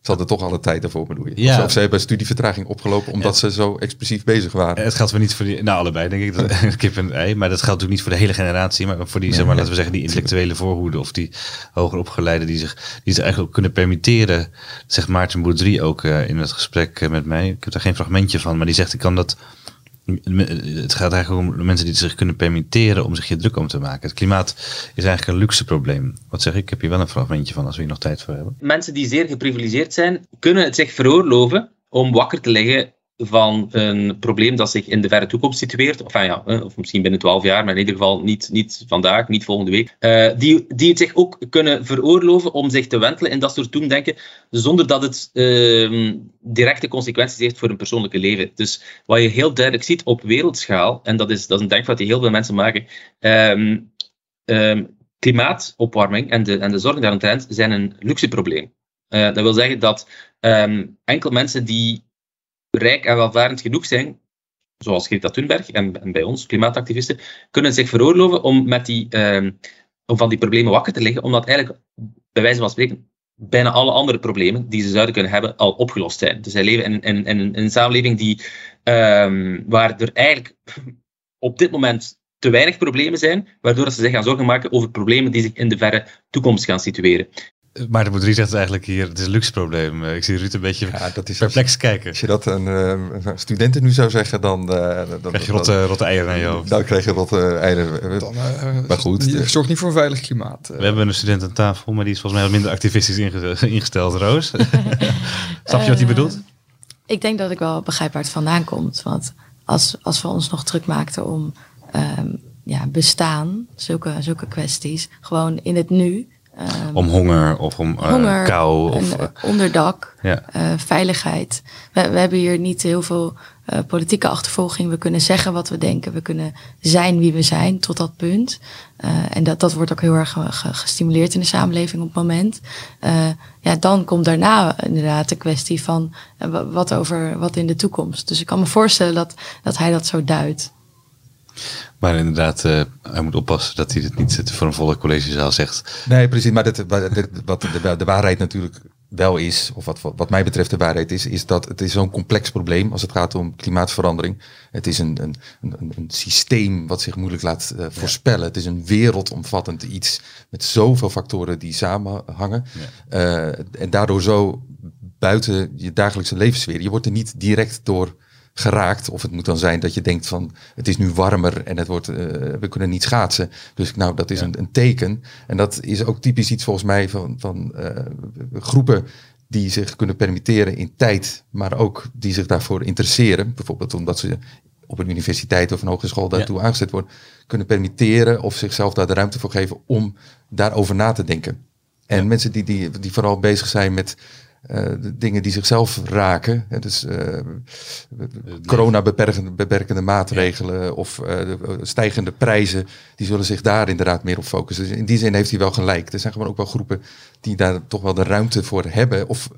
Ze hadden toch alle tijd ervoor, bedoel je? Ja. Of, ze- of ze hebben studievertraging opgelopen omdat ze zo expressief bezig waren. Eh, Het geldt wel niet voor die, nou allebei denk ik, [LAUGHS] dat, kip en ei, maar dat geldt natuurlijk niet voor de hele generatie, maar voor die, zeg maar, laten we zeggen, die intellectuele voorhoede of die hoger opgeleiden die zich, die zich eigenlijk ook kunnen permitteren, zegt Maarten Boudry ook eh, in het gesprek eh, met mij. Ik heb daar geen fragmentje van, maar die zegt ik kan dat, het gaat eigenlijk om mensen die zich kunnen permitteren om zich hier druk om te maken. Het klimaat is eigenlijk een luxe probleem. Wat zeg ik? Ik heb hier wel een fragmentje van als we hier nog tijd voor hebben. Mensen die zeer geprivilegeerd zijn, kunnen het zich veroorloven om wakker te liggen van een probleem dat zich in de verre toekomst situeert. Of, ja, of misschien binnen 12 jaar, maar in ieder geval niet, niet vandaag, niet volgende week. Eh, die, die het zich ook kunnen veroorloven om zich te wentelen in dat soort doemdenken, zonder dat het ehm, directe consequenties heeft voor hun persoonlijke leven. Dus wat je heel duidelijk ziet op wereldschaal, en dat is, dat is een denkfout die heel veel mensen maken, ehm, ehm, klimaatopwarming en de, en de zorgen daaromtrent zijn een luxe probleem. Eh, dat wil zeggen dat ehm, enkel mensen die rijk en welvarend genoeg zijn, zoals Greta Thunberg en, bij ons, klimaatactivisten, kunnen zich veroorloven om, met die, ehm, om van die problemen wakker te liggen, omdat eigenlijk, bij wijze van spreken, bijna alle andere problemen die ze zouden kunnen hebben al opgelost zijn. Dus zij leven in, een samenleving die, ehm, waar er eigenlijk op dit moment te weinig problemen zijn, waardoor ze zich gaan zorgen maken over problemen die zich in de verre toekomst gaan situeren. Maarten Boudry zegt eigenlijk hier, het is een luxe probleem. Eh, Ik zie Ruud een beetje Ja, dat is als, perplex kijken. als je dat aan eh, studenten nu zou zeggen, dan, eh, dan, Krijg je rotte, rotte eieren naar je hoofd. dan krijg je wat eh eieren. Dan, eh, Maar goed, zorgt niet voor een veilig klimaat. We hebben een student aan tafel, maar die is volgens mij wat minder activistisch inge- [LAUGHS] ingesteld, Roos. [LAUGHS] Snap je wat hij bedoelt? Ik denk dat ik wel begrijp waar het vandaan komt. Want als, als we ons nog druk maakten om ehm, ja, bestaan, zulke, zulke kwesties, gewoon in het nu, Ehm, Om honger of om eh, honger, kou. Of, een, eh, onderdak, ja. eh, veiligheid. We, we hebben hier niet heel veel politieke achtervolging. We kunnen zeggen wat we denken. We kunnen zijn wie we zijn tot dat punt. En dat, dat wordt ook heel erg ge- ge- gestimuleerd in de samenleving op het moment. Ja, dan komt daarna inderdaad de kwestie van wa- wat over wat in de toekomst. Dus ik kan me voorstellen dat, dat hij dat zo duidt. Maar inderdaad, eh, hij moet oppassen dat hij het niet voor een volle collegezaal zegt. Nee, precies. Maar dit, wat de, de waarheid natuurlijk wel is, of wat, wat mij betreft de waarheid is, is dat het is zo'n complex probleem als het gaat om klimaatverandering. Het is een, een, een, een systeem wat zich moeilijk laat eh, voorspellen. Het is een wereldomvattend iets met zoveel factoren die samenhangen. Eh, en daardoor zo buiten je dagelijkse levenssfeer. Je wordt er niet direct door geraakt. Of het moet dan zijn dat je denkt van het is nu warmer en het wordt, eh, we kunnen niet schaatsen. Dus nou, dat is een, een teken. En dat is ook typisch iets volgens mij van, van eh, groepen die zich kunnen permitteren in tijd, maar ook die zich daarvoor interesseren. Bijvoorbeeld omdat ze op een universiteit of een hogeschool daartoe aangezet worden, kunnen permitteren of zichzelf daar de ruimte voor geven om daarover na te denken. En mensen die, die, die vooral bezig zijn met eh, de dingen die zichzelf raken. Hè, dus eh, corona beperkende, beperkende maatregelen of eh, de stijgende prijzen. Die zullen zich daar inderdaad meer op focussen. Dus in die zin heeft hij wel gelijk. Er zijn gewoon ook wel groepen die daar toch wel de ruimte voor hebben. Of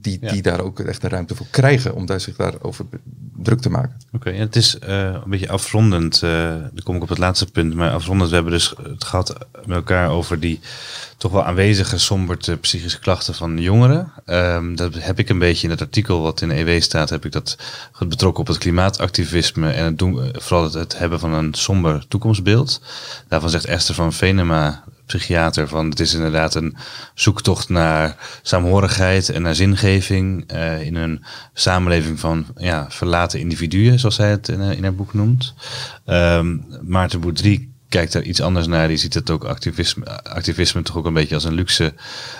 die, Ja. die daar ook echt de ruimte voor krijgen om daar zich daarover druk te maken. Oké, en het is eh, een beetje afrondend. eh dan kom ik op het laatste punt. Maar afrondend, we hebben dus het gehad met elkaar over die toch wel aanwezige somberte psychische klachten van jongeren. Ehm, dat heb ik een beetje in het artikel wat in de EW staat, heb ik dat betrokken op het klimaatactivisme en het doen, eh, vooral het, het hebben van een somber toekomstbeeld. Daarvan zegt Esther van Venema, psychiater, van het is inderdaad een zoektocht naar saamhorigheid en naar zingeving eh, in een samenleving van ja, verlaten individuen, zoals hij het in, eh, in haar boek noemt. Ehm, Maarten Boudry kijkt daar iets anders naar. Die ziet het ook activisme, activisme toch ook een beetje als een luxe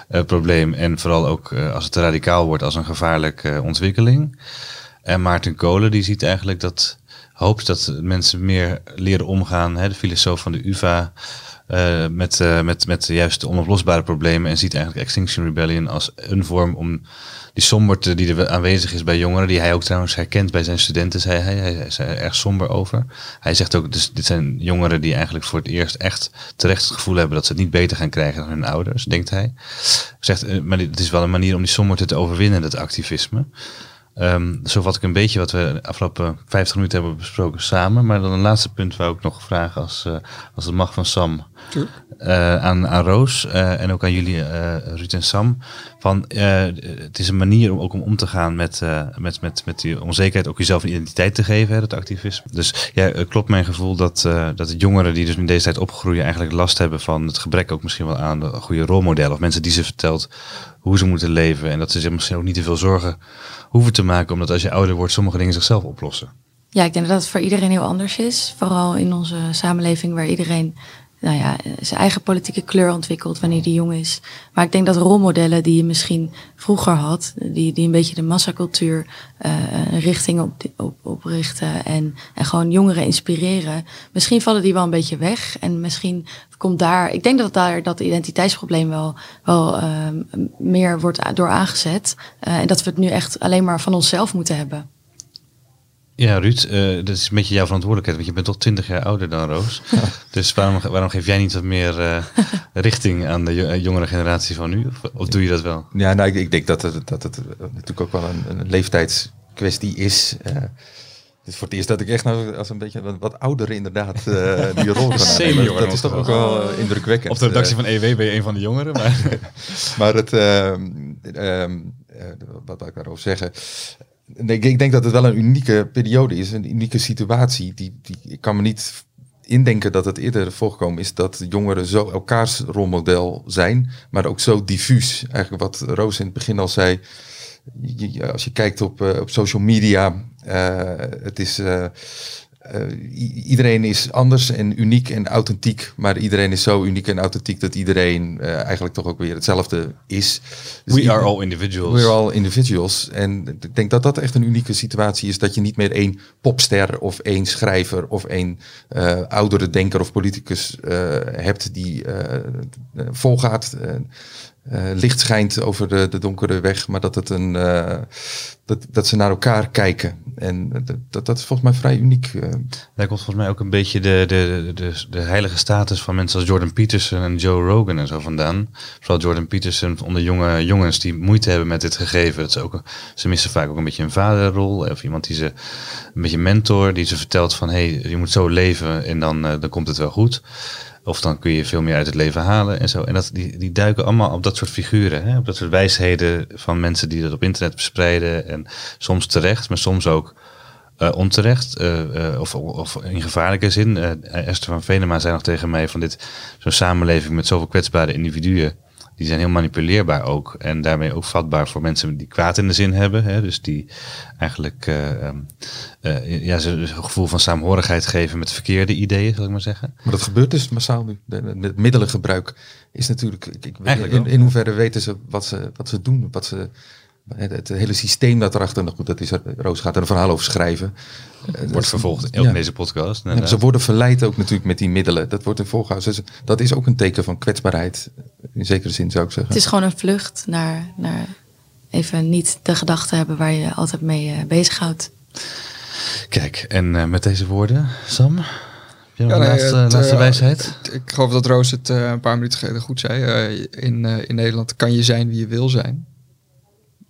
eh, probleem. En vooral ook als het te radicaal wordt als een gevaarlijke ontwikkeling. En Maarten Kolen die ziet eigenlijk dat hoopt dat mensen meer leren omgaan. Hè, de filosoof van de UvA. Eh, met, eh, met, met juist de onoplosbare problemen en ziet eigenlijk Extinction Rebellion als een vorm om die somberte die er aanwezig is bij jongeren, die hij ook trouwens herkent bij zijn studenten, zei hij, hij is er erg somber over. Hij zegt ook, dus dit zijn jongeren die eigenlijk voor het eerst echt terecht het gevoel hebben dat ze het niet beter gaan krijgen dan hun ouders, denkt hij. Hij zegt, eh, maar het is wel een manier om die somberte te overwinnen, dat activisme. Ehm, zo vat ik een beetje wat we de afgelopen 50 minuten hebben besproken samen. Maar dan een laatste punt wou ik nog vragen als, eh, als het mag van Sam. Eh, aan, aan Roos eh, en ook aan jullie, Ruud en Sam. Van, het is een manier om ook om om te gaan met, met, met, met die onzekerheid. Ook jezelf een identiteit te geven, hè, dat activisme. Dus ja, klopt mijn gevoel dat, dat de jongeren die dus in deze tijd opgroeien... eigenlijk last hebben van het gebrek ook misschien wel aan de goede rolmodellen. Of mensen die ze vertelt hoe ze moeten leven. En dat ze zich misschien ook niet te veel zorgen hoeven te maken. Omdat als je ouder wordt, sommige dingen zichzelf oplossen. Ja, ik denk dat het voor iedereen heel anders is. Vooral in onze samenleving waar iedereen nou ja, zijn eigen politieke kleur ontwikkelt wanneer die jong is. Maar ik denk dat rolmodellen die je misschien vroeger had, die, die een beetje de massacultuur een richting op, op, oprichten en, en gewoon jongeren inspireren, misschien vallen die wel een beetje weg. En misschien komt daar, ik denk dat daar dat identiteitsprobleem wel, wel ehm, meer wordt door aangezet. Eh, en dat we het nu echt alleen maar van onszelf moeten hebben. Ja, Ruud, eh, dat is een beetje jouw verantwoordelijkheid, want je bent toch 20 jaar ouder dan Roos. Dus waarom, waarom geef jij niet wat meer eh, [LAUGHS] richting aan de eh, jongere generatie van nu? Of, of doe je dat wel? Ja, nou, ik, ik denk dat het, dat het natuurlijk ook wel een, een leeftijdskwestie is. Het is voor het eerst dat ik echt nou als een beetje wat, wat ouder inderdaad die rol kan [LAUGHS] aannemen. Dat is toch ook wel indrukwekkend. Op de redactie van EW ben je een van de jongeren, maar... [LAUGHS] maar het, ehm, ehm, eh, wat wil ik daarover zeggen? Ik, ik denk dat het wel een unieke periode is, een unieke situatie. Die, die, ik kan me niet indenken dat het eerder voorgekomen is dat jongeren zo elkaars rolmodel zijn, maar ook zo diffuus. Eigenlijk wat Roos in het begin al zei. als je kijkt op, eh, op social media, eh, het is. eh, eh, iedereen is anders en uniek en authentiek. Maar iedereen is zo uniek en authentiek dat iedereen eh, eigenlijk toch ook weer hetzelfde is. Dus We are all individuals. We're all individuals. En ik denk dat dat echt een unieke situatie is. Dat je niet meer één popster of één schrijver of één eh, oudere denker of politicus hebt die volgaat. licht schijnt over de, de donkere weg, maar dat, het een, dat, dat ze naar elkaar kijken. En dat, dat, dat is volgens mij vrij uniek. eh. Daar komt volgens mij ook een beetje de, de, de, de heilige status van mensen als Jordan Peterson en Joe Rogan en zo vandaan. Vooral Jordan Peterson onder jonge jongens die moeite hebben met dit gegeven. Dat ze, ook, ze missen vaak ook een beetje een vaderrol of iemand die ze, een beetje mentor, die ze vertelt van hé, hey, je moet zo leven en dan, eh, dan komt het wel goed. Of dan kun je veel meer uit het leven halen en zo. En dat, die, die duiken allemaal op dat soort figuren. Hè? Op dat soort wijsheden van mensen die dat op internet verspreiden. En soms terecht, maar soms ook eh, onterecht. eh, eh, of, of in gevaarlijke zin. Esther van Venema zei nog tegen mij van dit... Zo'n samenleving met zoveel kwetsbare individuen. Die zijn heel manipuleerbaar ook. En daarmee ook vatbaar voor mensen die kwaad in de zin hebben. Hè? Dus die eigenlijk eh, ehm, eh, ja, ze een gevoel van saamhorigheid geven met verkeerde ideeën, zal ik maar zeggen. Maar dat gebeurt dus massaal nu. Het middelengebruik is natuurlijk. Ik, ik, in, in hoeverre weten ze wat ze, wat ze doen? Wat ze, het, het hele systeem dat erachter. Nou goed, dat is, Roos gaat er een verhaal over schrijven. Dat Wordt vervolgd ook ja. in deze podcast. Ja, ze worden verleid ook natuurlijk met die middelen. Dat wordt in volgehouden. Dus dat is ook een teken van kwetsbaarheid. In zekere zin zou ik zeggen. Het is gewoon een vlucht naar, naar even niet de gedachten hebben waar je altijd mee eh, bezighoudt. Kijk, en eh, met deze woorden, Sam, heb je nog Ja, een nee, laatste, het, laatste eh, wijsheid? Ik geloof dat Roos het eh, een paar minuten geleden goed zei. Eh, in, eh, in Nederland kan je zijn wie je wil zijn.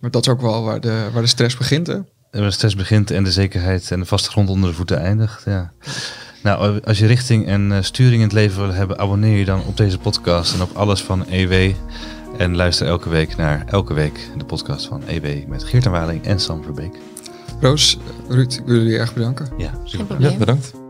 Maar dat is ook wel waar de, waar de stress begint. Hè? En waar de stress begint en de zekerheid en de vaste grond onder de voeten eindigt. Ja. Nou, als je richting en eh, sturing in het leven wil hebben, abonneer je dan op deze podcast en op alles van EW. En luister elke week naar elke week de podcast van EW met Geert en Waling en Sam Verbeek. Roos, Ruud, ik wil jullie erg bedanken. Ja, Geen super. probleem. Ja, bedankt.